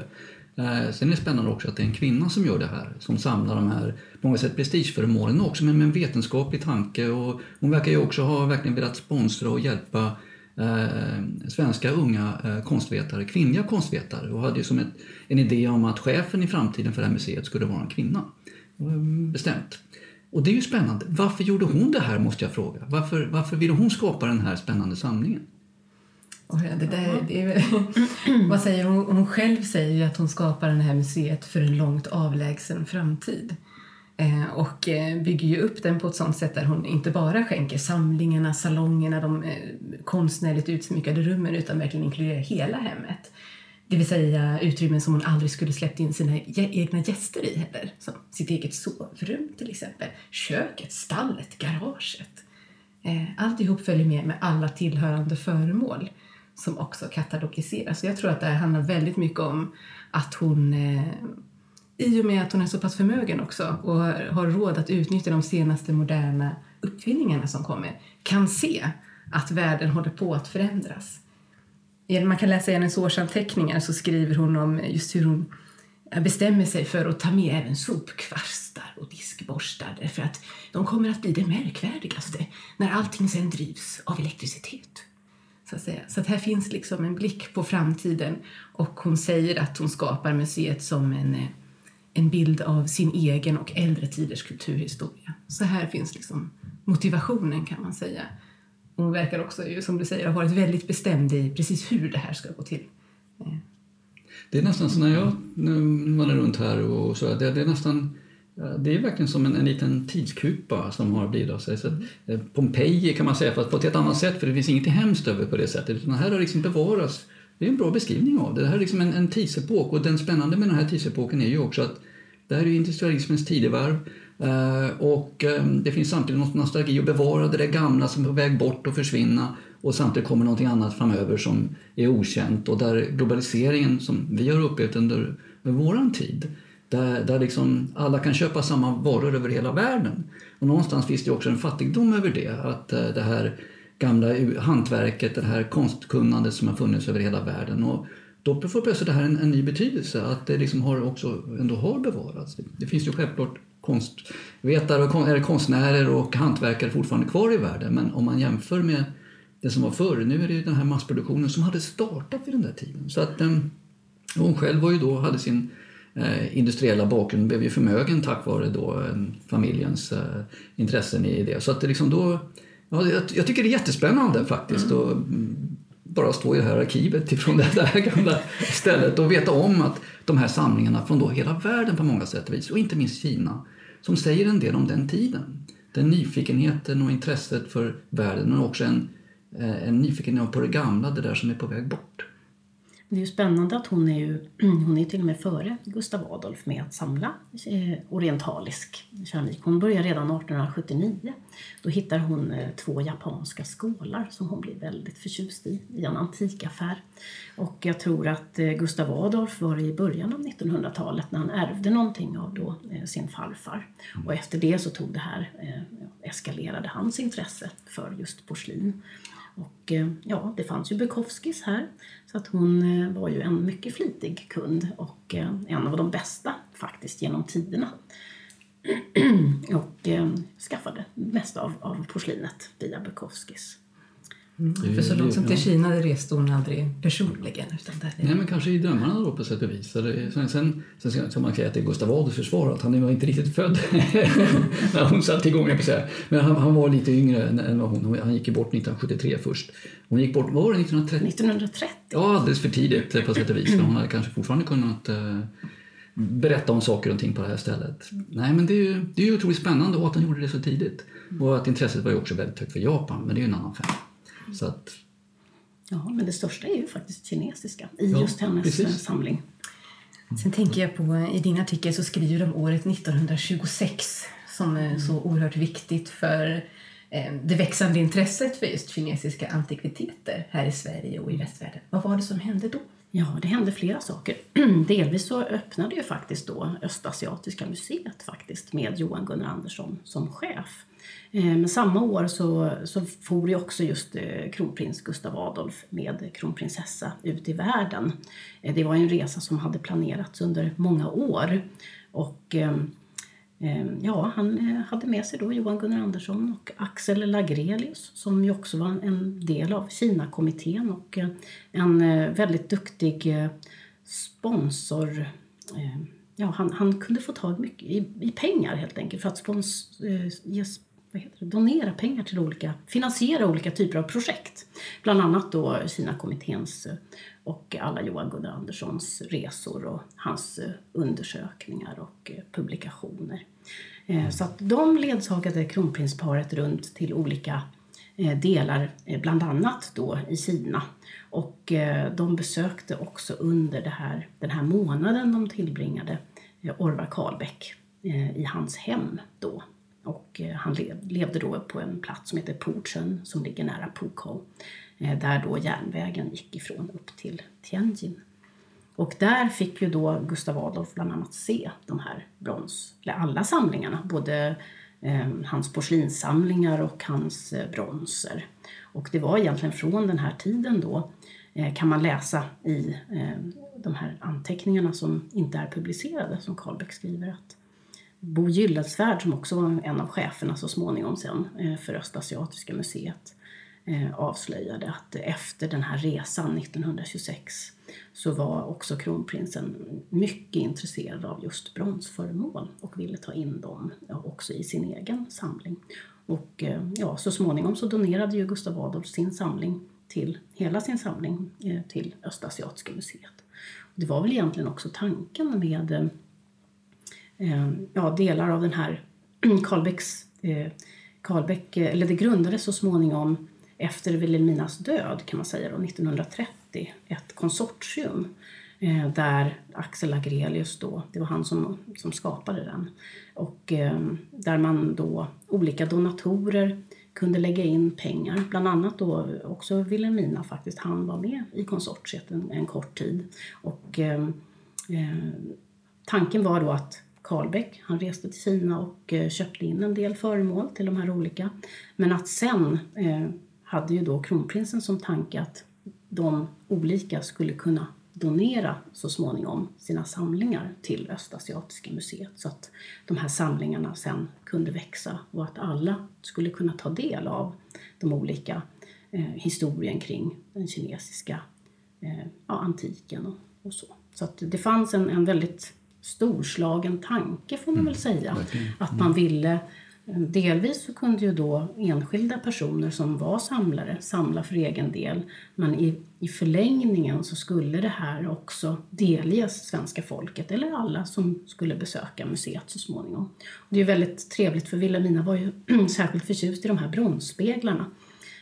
Eh, sen är det spännande också att det är en kvinna som gör det här, som samlar de här, på många sätt prestigeföremålen också, men med en vetenskaplig tanke. Och hon verkar ju också ha verkligen velat sponsra och hjälpa eh, svenska unga eh, konstvetare, kvinnliga konstvetare och hade ju som ett, en idé om att chefen i framtiden för det här museet skulle vara en kvinna. Bestämt. Och det är ju spännande. Varför gjorde hon det här måste jag fråga. Varför, varför ville hon skapa den här spännande samlingen?
Och det där, det är väl, vad säger hon? hon själv säger ju att hon skapar det här museet för en långt avlägsen framtid. Eh, och eh, bygger ju upp den på ett sånt sätt där hon inte bara skänker samlingarna, salongerna, de eh, konstnärligt utsmyckade rummen utan verkligen inkluderar hela hemmet. Det vill säga utrymmen som hon aldrig skulle släppt in sina egna gäster i heller. Som sitt eget sovrum till exempel, köket, stallet, garaget. Alltihop följer med med alla tillhörande föremål som också katalogiseras. Så jag tror att det här handlar väldigt mycket om att hon eh, i och med att hon är så pass förmögen också och har, råd att utnyttja de senaste moderna uppfinningarna som kommer kan se att världen håller på att förändras. Man kan läsa i hennes årsanteckningar så skriver hon om just hur hon bestämmer sig för att ta med även sopkvastar och diskborstar därför att de kommer att bli det märkvärdigaste när allting sen drivs av elektricitet. Så att, säga. så att här finns liksom en blick på framtiden och hon säger att hon skapar museet som en, eh, en bild av sin egen och äldre tiders kulturhistoria. Så här finns liksom motivationen kan man säga. Hon verkar också, som du säger, ha varit väldigt bestämd i precis hur det här ska gå till. Eh.
Det är nästan så när jag nu vandrar runt här och så, det, det är nästan Eh, det är verkligen som en, en liten tidskupa som har blivit av sig. Så, att, eh, Pompeji kan man säga, fast på ett helt annat sätt för det finns inget hemskt över på det sättet. Utan här har liksom bevarats, det är en bra beskrivning av det. Det här är liksom en, en tidsepok och den spännande med den här tidsepoken är ju också att det här är industrialismens tidevarv eh, och det finns samtidigt något nostalgi att bevara det där gamla som är på väg bort och försvinna och samtidigt kommer någonting annat framöver som är okänt och där globaliseringen som vi har upplevt under, under våran tid där, där liksom alla kan köpa samma varor över hela världen. Och någonstans finns det också en fattigdom över det. Att eh, det här gamla hantverket, det här konstkunnandet som har funnits över hela världen. Och då får plötsligt det här en, en ny betydelse. Att det liksom har också ändå har bevarats. Det, finns ju självklart konstvetare, och kon, eller konstnärer och hantverkare fortfarande kvar i världen. Men om man jämför med det som var förr, nu är det ju den här massproduktionen som hade startat vid den där tiden. Så att eh, hon själv var ju då, hade sin eh, industriella bakgrund, blev ju förmögen tack vare då eh, familjens eh, intressen i det. Så att det liksom då, ja, jag, tycker det är jättespännande faktiskt att mm, bara stå i det här arkivet ifrån <laughs> det där gamla stället och veta om att de här samlingarna från då hela världen på många sätt och vis, och inte minst Kina, som säger en del om den tiden. Den nyfikenheten och intresset för världen men också en, en nyfikenhet på det gamla, det där som är på väg bort.
Det är ju spännande att hon är ju <clears throat> hon är till och med före Gustav Adolf med att samla eh, orientalisk keramik. Hon börjar redan 1879. Då hittar hon eh, två japanska skålar som hon blir väldigt förtjust i i en antikaffär. Och jag tror att eh, Gustav Adolf var i början av 1900-talet när han ärvde någonting av då, sin farfar. Och efter det så tog det här, eskalerade hans intresse för just porslin. Och eh, ja, det fanns ju Bukowskis här. Så att hon eh, var ju en mycket flitig kund och eh, en av de bästa faktiskt genom tiderna. <clears throat> och skaffade mest av, av porslinet via Bukowskis.
Mm. För så långt som till Kina det reste hon aldrig personligen. Utan där
Nej, men kanske i drömmarna då på sätt och vis. Sen, sen, sen ska man säga är Gustav Adolfs försvar att han var inte riktigt född <laughs> när hon satte igång. Jag säga. Men han, han, var lite yngre än vad hon. Han gick bort 1973 först. Hon gick bort, vad var det, 1930?
1930.
Ja, alldeles för tidigt på sätt och vis. För hon hade kanske fortfarande kunnat uh, berätta om saker och ting på det här stället. Nej, men det är ju, det är ju otroligt spännande och att han gjorde det så tidigt. Och att intresset var ju också väldigt högt för Japan, men det är ju en annan femma. Så att,
ja, men det största är ju faktiskt kinesiska i ja, just hennes precis. Eh, samling.
Sen tänker jag på, i din artikel så skriver du om året 1926 som är så oerhört viktigt för eh, det växande intresset för just kinesiska antikviteter här i Sverige och i västvärlden. Vad var det som hände då?
Ja, det hände flera saker. <clears throat> Delvis så öppnade ju faktiskt då Östasiatiska museet faktiskt med Johan Gunnar Andersson som chef. Eh, men samma år så, så for ju också just eh, kronprins Gustav Adolf med kronprinsessa ut i världen. Eh, det var en resa som hade planerats under många år. Och ehm, ehm, ja, han hade med sig då Johan Gunnar Andersson och Axel Lagrelius som ju också var en del av Kina-kommittén och en väldigt duktig sponsor ja, han, han kunde få tag mycket i, i pengar helt enkelt för att spons, eh, ge vad heter det, donera pengar till olika, finansiera olika typer av projekt. Bland annat då Kinakommitténs eh, och alla Johan Gunnar Anderssons resor och hans eh, undersökningar och eh, publikationer. Så att de ledsagade kronprinsparet runt till olika delar, bland annat då i Kina. Och de besökte också under det här, den här månaden de tillbringade Orvar Karlbäck i hans hem då och eh, han levde då på en plats som heter Portsjön som ligger nära Pukou. Eh, där då järnvägen gick ifrån upp till Tianjin. Och där fick ju då Gustav Adolf bland annat se de här brons, eller alla samlingarna, både eh, hans porslinssamlingar och hans eh, bronser. Och det var egentligen från den här tiden då eh, kan man läsa i eh, de här anteckningarna som inte är publicerade, som Karlbeck skriver att Bo Gyllensvärd som också var en av cheferna så småningom sen eh, för Östasiatiska museet eh, avslöjade att efter den här resan 1926 så var också kronprinsen mycket intresserad av just bronsföremål och ville ta in dem också i sin egen samling. Och eh, ja, så småningom så donerade ju Gustav Adolf sin samling till, hela sin samling till Östasiatiska museet. Det var väl egentligen också tanken med Ehm, ja, delar av den här <clears throat> Karlbäcks, eh, Karlbäck, eh, eller det grundades så småningom efter Wilhelminas död kan man säga då, 1930, ett konsortium eh, där Axel Agrelius då, det var han som, som skapade den. Och ehm, där man då, olika donatorer kunde lägga in pengar. Bland annat då också Wilhelmina faktiskt, han var med i konsortiet en, en kort tid. Och ehm, eh, tanken var då att Karlbäck. Han reste till Kina och eh, köpte in en del föremål till de här olika. Men att sen eh, hade ju då kronprinsen som tanke att de olika skulle kunna donera så småningom sina samlingar till Östasiatiska museet så att de här samlingarna sen kunde växa och att alla skulle kunna ta del av de olika eh, historien kring den kinesiska eh, ja, antiken och, och, så. Så att det fanns en, en väldigt storslagen tanke får man väl mm, säga. Att man ville Delvis så kunde ju då enskilda personer som var samlare samla för egen del. Men i, i förlängningen så skulle det här också delges svenska folket eller alla som skulle besöka museet så småningom. Och det är väldigt trevligt för Wilhelmina var ju <clears throat> särskilt förtjust i de här bronsspeglarna.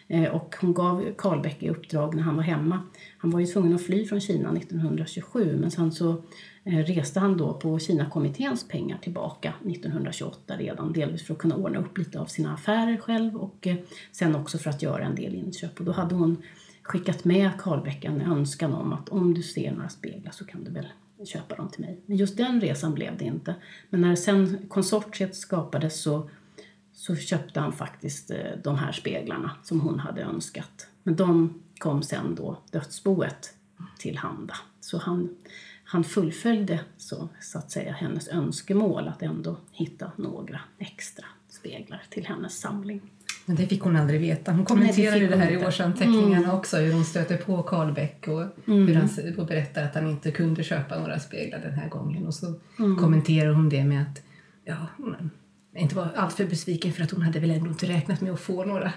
Eh, och hon gav Karlbäck i uppdrag när han var hemma. Han var ju tvungen att fly från Kina 1927 men sen så eh, reste han då på Kina-kommitténs pengar tillbaka 1928 redan, delvis för att kunna ordna upp lite av sina affärer själv och eh, sen också för att göra en del inköp. Och då hade hon skickat med Karlbäck en önskan om att om du ser några speglar så kan du väl köpa dem till mig. Men just den resan blev det inte. Men när sen konsortiet skapades så, så köpte han faktiskt eh, de här speglarna som hon hade önskat. Men de kom sen då dödsboet tillhanda. Så han, han fullföljde så, så att säga hennes önskemål att ändå hitta några extra speglar till hennes samling.
Men det fick hon aldrig veta. Hon kommenterade det, det här i årsanteckningarna mm. också, hur hon stöter på Karlbäck och mm. hur han och berättar att han inte kunde köpa några speglar den här gången. Och så mm. kommenterar hon det med att ja, inte var alltför besviken för att hon hade väl ändå inte räknat med att få några.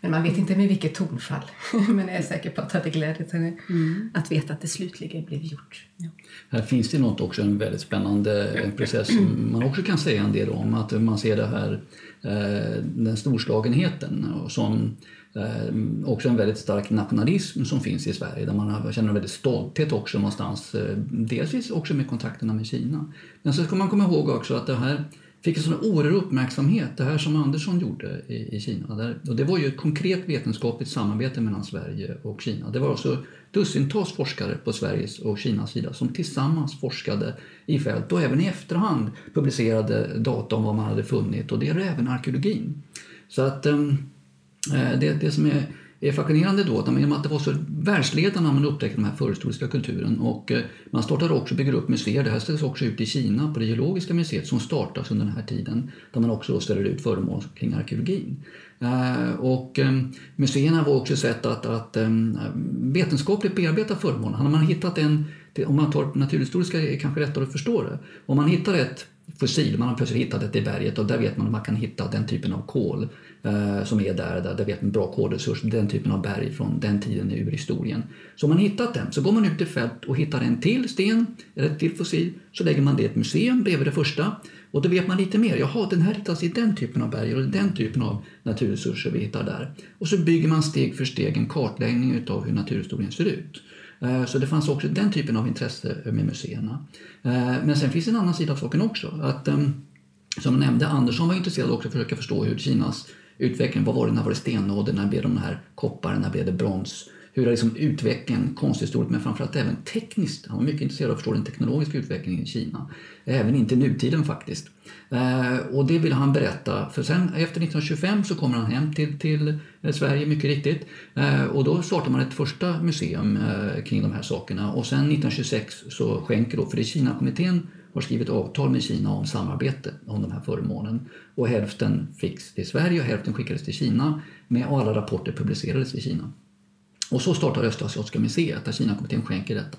Men man vet inte med vilket tonfall. <laughs> Men jag är säker på att det hade glädjat henne mm. att veta att det slutligen blev gjort. Ja.
Här finns det något också, en väldigt spännande process som man också kan säga en del om. Att man ser det här, eh, den storslagenheten som eh, också en väldigt stark nationalism som finns i Sverige där man känner en väldigt stolthet också någonstans. Eh, Delvis också med kontakterna med Kina. Men så ska man komma ihåg också att det här fick en sån oerhörd uppmärksamhet, det här som Andersson gjorde i, i Kina. Där, och det var ju ett konkret vetenskapligt samarbete mellan Sverige och Kina. Det var alltså dussintals forskare på Sveriges och Kinas sida som tillsammans forskade i fält och även i efterhand publicerade data om vad man hade funnit och det är även arkeologin. Så att ehm, eh, det, det som är är fascinerande då att det var så världsledande när man upptäckte den här förhistoriska kulturen och eh, man startade också bygger upp museer. Det här ställs också ut i Kina på det geologiska museet som startas under den här tiden där man också ställer ut föremål kring arkeologin. Eh, och eh, museerna var också ett sätt att, att vetenskapligt bearbeta föremålen. Hade man hittat en, om man tar naturhistoriska är det kanske lättare att förstå det. Om man hittar ett fossil, man har plötsligt hittat ett i berget och där vet man att man kan hitta den typen av kol eh, som är där, där, där vet man bra kolresurs, den typen av berg från den tiden ur historien. Så om man hittat den så går man ut i fält och hittar en till sten eller ett till fossil så lägger man det i ett museum bredvid det första och då vet man lite mer. Jaha, den här hittas i den typen av berg och den typen av naturresurser vi hittar där. Och så bygger man steg för steg en kartläggning av hur naturhistorien ser ut. Eh, så det fanns också den typen av intresse eh, med museerna. Eh, men sen finns en annan sida av saken också. Att, ehm, som jag nämnde, Andersson var intresserad också av att försöka förstå hur Kinas utveckling, vad var det, när var det stenålder, när blev de här koppar, när blev det brons? Hur liksom utvecklingen konsthistoriskt men framförallt även tekniskt, han var mycket intresserad av att förstå den teknologiska utvecklingen i Kina. Även inte nutiden faktiskt. Eh, och det ville han berätta, för sen efter 1925 så kommer han hem till, till eh, Sverige mycket riktigt. Eh, och då startar man ett första museum eh, kring de här sakerna och sen 1926 så skänker då, för det är Kina-kommittén har skrivit avtal med Kina om samarbete om de här föremålen. Och hälften fick till Sverige och hälften skickades till Kina med och alla rapporter publicerades i Kina. Och så startar Östasiatiska museet där Kinakommittén skänker detta.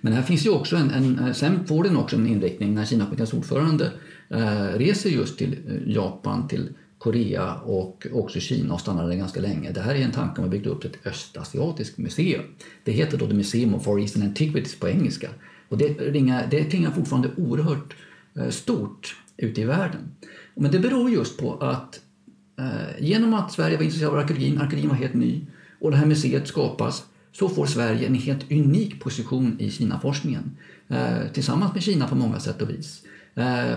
Men här finns ju också en, en eh, sen får den också en inriktning när Kinakommitténs ordförande eh, reser just till eh, Japan, till Korea och också Kina och stannar där ganska länge. Det här är en tanke om att bygga upp ett östasiatiskt museum. Det heter då The Museum of Far Eastern Antiquities på engelska. Och det, ringa, det klingar fortfarande oerhört eh, stort ute i världen. Men det beror just på att eh, genom att Sverige var intresserad av arkeologin, arkeologin var helt ny och det här museet skapas så får Sverige en helt unik position i Kinaforskningen eh, tillsammans med Kina på många sätt och vis.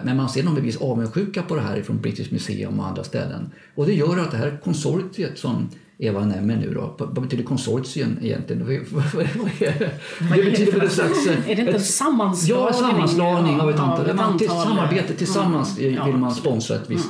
Men man ser någon bevis avundsjuka på det här från British Museum och andra ställen. Och det gör att det här konsortiet som Eva nämner nu då. Vad betyder konsortium egentligen? <laughs> det?
Betyder väl en slags... Är det inte en sammanslagning?
Ja, sammanslagning av ett antal. Av ett antal samarbete tillsammans mm. vill man sponsra ett visst.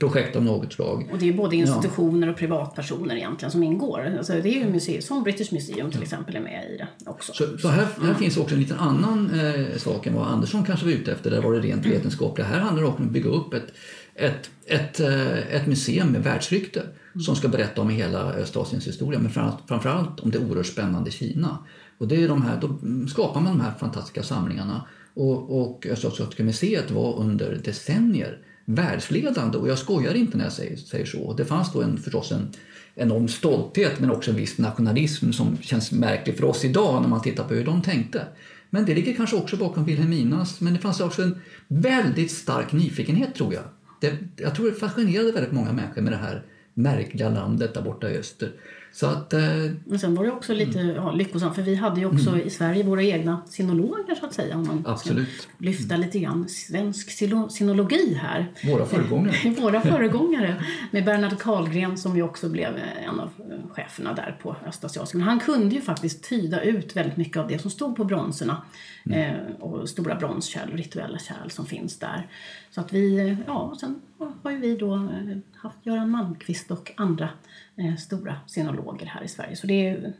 Projekt av något slag.
Och det är både institutioner ja. och privatpersoner egentligen som ingår. Alltså det är ju museer, som British Museum till exempel är med i det också.
Så, så här, här mm. finns också en liten annan eh, sak än vad Andersson kanske var ute efter. Där var det rent mm. vetenskapliga. Här handlar det om att bygga upp ett, ett, ett, eh, ett museum med världsrykte som ska berätta om hela Östasiens historia, men framförallt om det oerhört spännande Kina. Och det är de här, då skapar man de här fantastiska samlingarna. Och, och Östasiatiska museet var under decennier världsledande och jag skojar inte när jag säger, säger så. Det fanns då en, förstås en enorm stolthet men också en viss nationalism som känns märklig för oss idag när man tittar på hur de tänkte. Men det ligger kanske också bakom Wilhelminas, men det fanns också en väldigt stark nyfikenhet tror jag. Det, jag tror det fascinerade väldigt många människor med det här märkliga landet där borta i öster. Så att, eh,
Men sen var det också lite mm. ja, lyckosamt för vi hade ju också mm. i Sverige våra egna sinologer så att säga. Om man
Absolut.
lyfta mm. lite grann svensk sinologi här.
Våra <laughs> föregångare. <laughs>
våra föregångare. Med Bernhard Karlgren som ju också blev en av cheferna där på Östasiatiska. Men han kunde ju faktiskt tyda ut väldigt mycket av det som stod på bronserna. Mm. Eh, och stora bronskärl och rituella kärl som finns där. Så att vi, ja, sen har ju vi då eh, haft Göran Malmqvist och andra eh, stora sinologer här i Sverige. Så det är,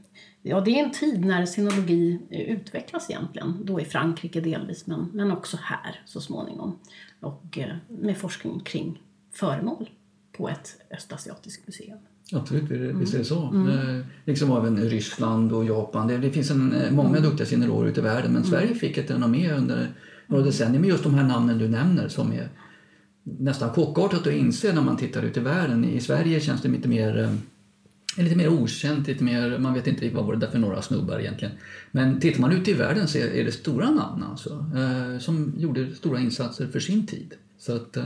ja, det är en tid när sinologi eh, utvecklas egentligen, då i Frankrike delvis, men, men också här så småningom. Och med forskning kring föremål på ett östasiatiskt museum.
Absolut, visst är det så. Mm. Liksom även Ryssland och Japan. Det, det finns en, många duktiga sinologer ute i världen men mm. Sverige fick ett renommé under några decennier med just de här namnen du nämner som är nästan chockartat att inse när man tittar ut i världen. I Sverige känns det lite mer eh, är lite mer okänt, lite mer, man vet inte vad var det där för några snubbar egentligen. Men tittar man ut i världen så är det stora namn alltså, eh, som gjorde stora insatser för sin tid. Att, eh,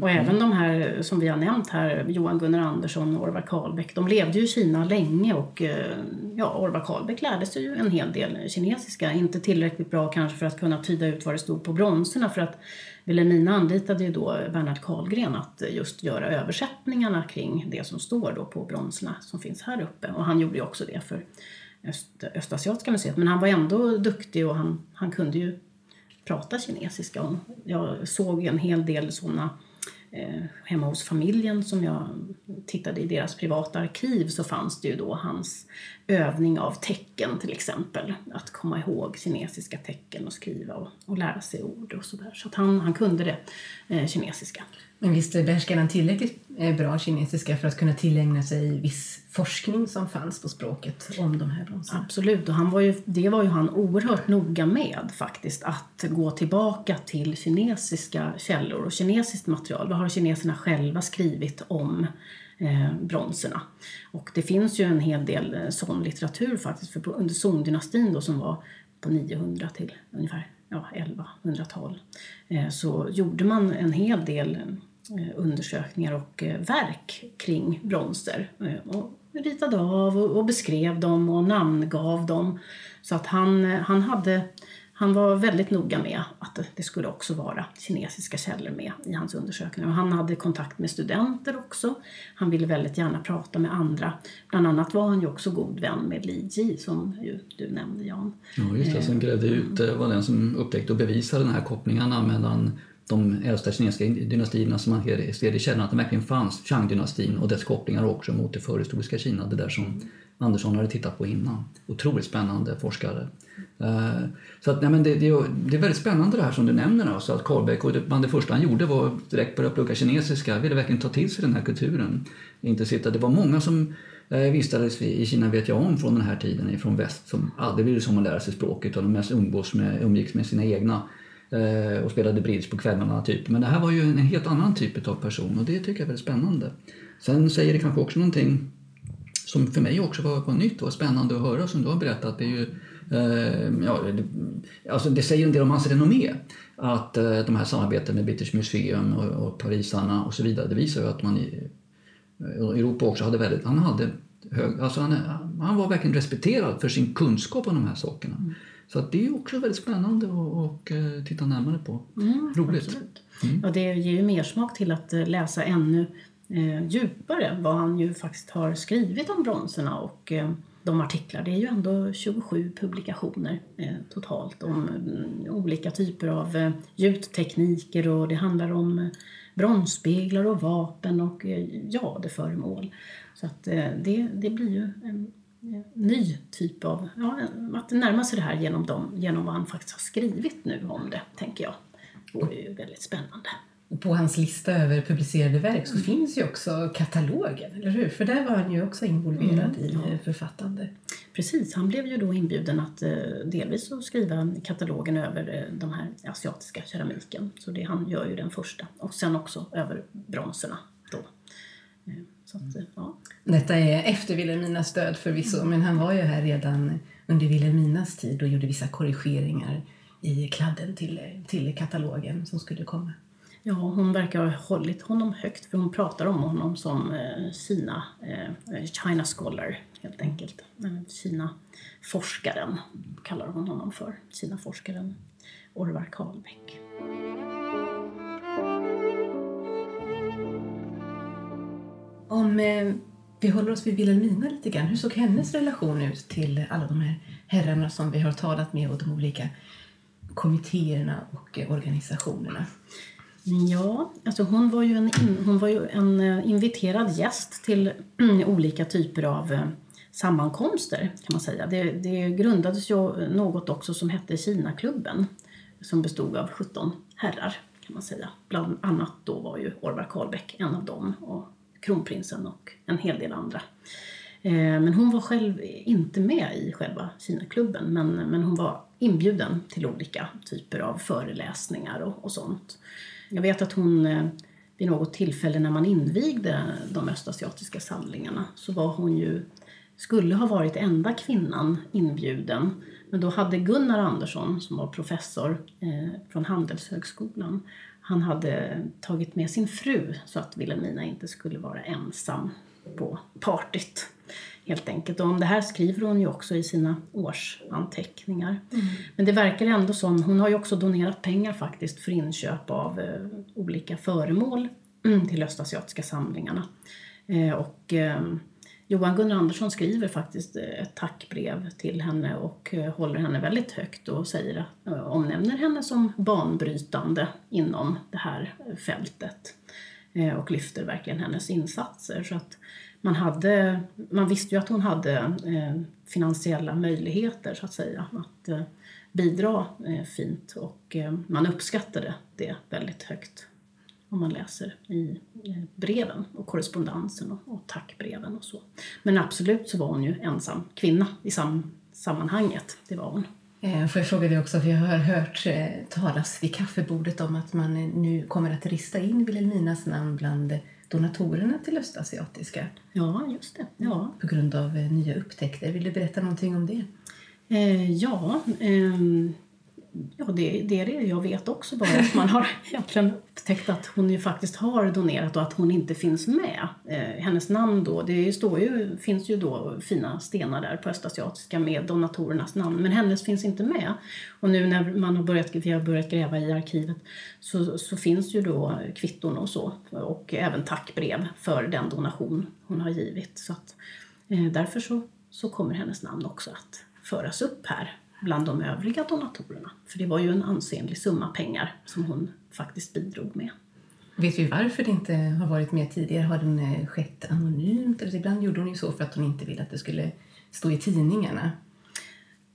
och även de här som vi har nämnt här, Johan Gunnar Andersson och Orvar Karlbäck, de levde ju i Kina länge och eh, ja, Orvar Karlbäck lärde sig ju en hel del kinesiska. Inte tillräckligt bra kanske för att kunna tyda ut vad det stod på bronserna för att Wilhelmina anlitade ju då Bernhard Karlgren att just göra översättningarna kring det som står då på bronserna som finns här uppe. Och han gjorde ju också det för Öst, Östasiatiska museet. Men han var ändå duktig och han, han kunde ju prata kinesiska. Och jag såg en hel del sådana eh, hemma hos familjen som jag tittade i deras privata arkiv så fanns det ju då hans övning av tecken till exempel. Att komma ihåg kinesiska tecken och skriva och, och lära sig ord och sådär. Så att han, han kunde det eh, kinesiska.
Men visst behärskade han tillräckligt eh, bra kinesiska för att kunna tillägna sig viss forskning som fanns på språket om de här bronserna?
Absolut, och han var ju, det var ju han oerhört noga med faktiskt, att gå tillbaka till kinesiska källor och kinesiskt material. Vad har kineserna själva skrivit om eh, bronserna? Och det finns ju en hel del eh, sån litteratur faktiskt, för under Song-dynastin då som var på 900 till ungefär ja, 1100-tal eh, så gjorde man en hel del undersökningar och eh, verk kring bronser. Eh, och ritade av och beskrev dem och namngav dem. Så att han, han, hade, han var väldigt noga med att det skulle också vara kinesiska källor med i hans undersökningar. Och han hade kontakt med studenter också. Han ville väldigt gärna prata med andra. Bland annat var han ju också god vän med Li Ji som ju du nämnde Jan.
Ja just det, som grävde ut, var den som upptäckte och bevisade de här kopplingarna mellan de äldsta kinesiska dynastierna som man ser i källan att det verkligen fanns Chang-dynastin och dess kopplingar också mot det förhistoriska Kina, det där som Andersson hade tittat på innan. Otroligt spännande forskare. Eh, så att, nej, men det, det, det, är väldigt spännande det här som du nämner, alltså att Karlbeck, och det, det första han gjorde var att direkt börja plugga kinesiska, ville verkligen ta till sig den här kulturen. Inte sitta, det var många som eh, vistades i Kina vet jag om från den här tiden, från väst, som aldrig ville som att lära sig språket utan de mest umgås med, umgicks med sina egna Eh, och spelade bridge på kvällarna. Typ. Men det här var ju en helt annan typ av person och det tycker jag är väldigt spännande. Sen säger det kanske också någonting som för mig också var, var nytt och spännande att höra som du har berättat. Det, är ju, eh, ja, det, alltså det säger en del om hans renommé. Att eh, de här samarbeten med British Museum och, och Parisarna och så vidare, det visar ju att man i eh, Europa också hade väldigt, han hade hög, alltså han, han var verkligen respekterad för sin kunskap om de här sakerna. Mm. Så det är också väldigt spännande att eh, titta närmare på. Mm, Roligt.
Mm. Ja, det ger ju mer smak till att eh, läsa ännu eh, djupare vad han ju faktiskt har skrivit om bronserna och eh, de artiklar. Det är ju ändå 27 publikationer eh, totalt om mm, olika typer av eh, gjuttekniker och det handlar om eh, bronsspeglar och vapen och eh, jadeföremål. Så att det, det blir ju en ny typ av, ja, att närma sig det här genom, dem, genom vad han faktiskt har skrivit nu om det, tänker jag. Det är ju väldigt spännande.
Och på hans lista över publicerade verk så mm. finns ju också katalogen, eller hur? För där var han ju också involverad mm, i ja. författande.
Precis, han blev ju då inbjuden att eh, delvis att skriva katalogen över eh, de här asiatiska keramiken. Så det, han gör ju den första. Och sen också över bronserna då.
Eh, så att, ja. Detta är efter Vilhelminas död förvisso, mm. men han var ju här redan under Vilhelminas tid och gjorde vissa korrigeringar i kladden till, till katalogen som skulle komma.
Ja, hon verkar ha hållit honom högt för hon pratar om honom som eh, Kina, eh, China scholar helt enkelt. Kina-forskaren kallar hon honom för. Kina-forskaren Orvar Karlbäck.
Om eh, vi håller oss vid Vilhelmina lite grann. Hur såg hennes relation ut till alla de här herrarna som vi har talat med och de olika kommittéerna och eh, organisationerna?
Ja, alltså hon var ju en, in, hon var ju en eh, inviterad gäst till <clears throat> olika typer av eh, sammankomster kan man säga. Det, det grundades ju något också som hette Kinaklubben som bestod av 17 herrar kan man säga. Bland annat då var ju Orvar Karlbäck en av dem och kronprinsen och en hel del andra. Eh, men hon var själv inte med i själva Kinaklubben men, men hon var inbjuden till olika typer av föreläsningar och, och sånt. Jag vet att hon eh, vid något tillfälle när man invigde de östasiatiska samlingarna så var hon ju, skulle ha varit enda kvinnan inbjuden. Men då hade Gunnar Andersson som var professor eh, från Handelshögskolan han hade tagit med sin fru så att Wilhelmina inte skulle vara ensam på partyt. Helt enkelt. Och om det här skriver hon ju också i sina årsanteckningar. Mm. Men det verkar ändå som, hon har ju också donerat pengar faktiskt för inköp av eh, olika föremål mm, till östasiatiska samlingarna. Eh, och eh, Johan Gunnar Andersson skriver faktiskt eh, ett tackbrev till henne och eh, håller henne väldigt högt och säger, eh, omnämner henne som banbrytande inom det här fältet och lyfter verkligen hennes insatser. Så att man, hade, man visste ju att hon hade finansiella möjligheter så att säga att bidra fint och man uppskattade det väldigt högt om man läser i breven och korrespondensen och, och tackbreven och så. Men absolut så var hon ju ensam kvinna i sam, sammanhanget, det var hon.
Eh, får jag fråga dig också, vi har hört eh, talas vid kaffebordet om att man nu kommer att rista in Wilhelminas namn bland donatorerna till Östasiatiska.
Ja, just det. Ja.
På grund av eh, nya upptäckter. Vill du berätta någonting om det?
Eh, ja, eh, Ja, det, det är det jag vet också bara att man har <laughs> egentligen upptäckt att hon ju faktiskt har donerat och att hon inte finns med. Eh, hennes namn då, det står ju, finns ju då fina stenar där på östasiatiska med donatorernas namn, men hennes finns inte med. Och nu när man har börjat, vi har börjat gräva i arkivet så, så finns ju då kvitton och så och även tackbrev för den donation hon har givit. Så att, eh, därför så, så kommer hennes namn också att föras upp här bland de övriga donatorerna. För det var ju en ansenlig summa pengar som hon faktiskt bidrog med.
Vet vi varför det inte har varit med tidigare? Har den eh, skett anonymt? Eller ibland gjorde hon ju så för att hon inte ville att det skulle stå i tidningarna.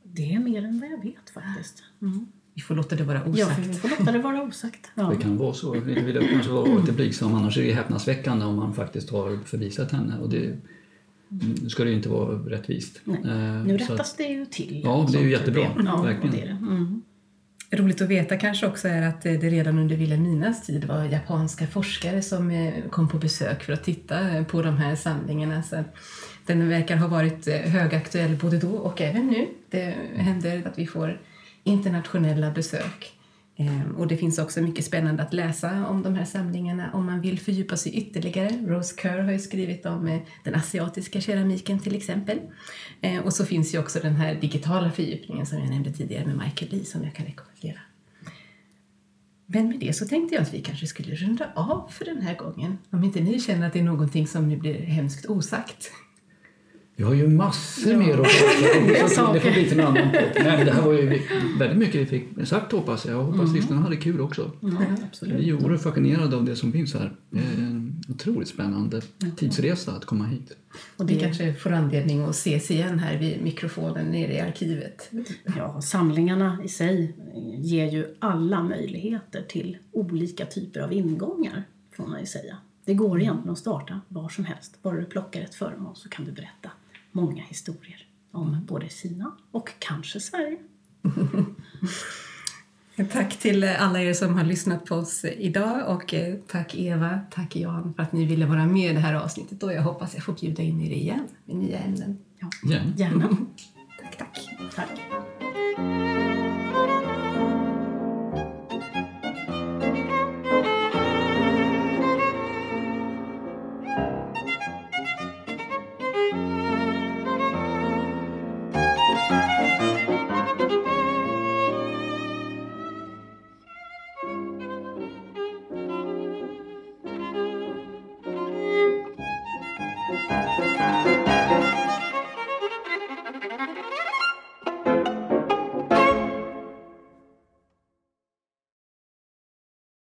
Det är mer än vad jag vet faktiskt. Mm.
Vi får låta det vara osagt.
Ja, vi får låta det vara osagt. Ja. <laughs>
Det kan vara så. Vill kanske vara lite blygsam, annars är det häpnadsväckande om man faktiskt har förvisat henne. Och det, nu ska det ju inte vara rättvist.
Eh, nu rättas att, det ju till.
Ja, det är ju jättebra. Ja, verkligen.
Det är det. Mm.
Roligt att veta kanske också är att det redan under Vilhelminas tid var japanska forskare som eh, kom på besök för att titta på de här samlingarna. Så den verkar ha varit eh, högaktuell både då och även nu. Det händer att vi får internationella besök. Ehm, och det finns också mycket spännande att läsa om de här samlingarna om man vill fördjupa sig ytterligare. Rose Kerr har ju skrivit om eh, den asiatiska keramiken till exempel. Ehm, och så finns ju också den här digitala fördjupningen som jag nämnde tidigare med Michael Lee som jag kan rekommendera. Men med det så tänkte jag att vi kanske skulle runda av för den här gången. Om inte ni känner att det är någonting som nu blir hemskt osagt.
Vi har ju massor ja. mer att prata om. <laughs> Det får bli till en annan podd. Men det här var ju väldigt mycket vi fick sagt hoppas jag. Jag hoppas mm. lyssnarna hade kul också.
Ja, absolut.
Vi är oerhört fascinerade av det som finns här. Det är en otroligt spännande tidsresa att komma hit.
Och det kanske får anledning att ses igen här vid mikrofonen nere i arkivet.
Ja, samlingarna i sig ger ju alla möjligheter till olika typer av ingångar får man ju säga. Det går egentligen att starta var som helst. Bara du plockar ett föremål så kan du berätta många historier om både Kina och kanske Sverige. <laughs>
Tack till alla er som har lyssnat på oss idag och eh, tack Eva, tack Jan för att ni ville vara med i det här avsnittet och jag hoppas jag får bjuda in er igen med nya ämnen.
Ja.
Gärna.
Gärna. <laughs>
tack, tack.
tack.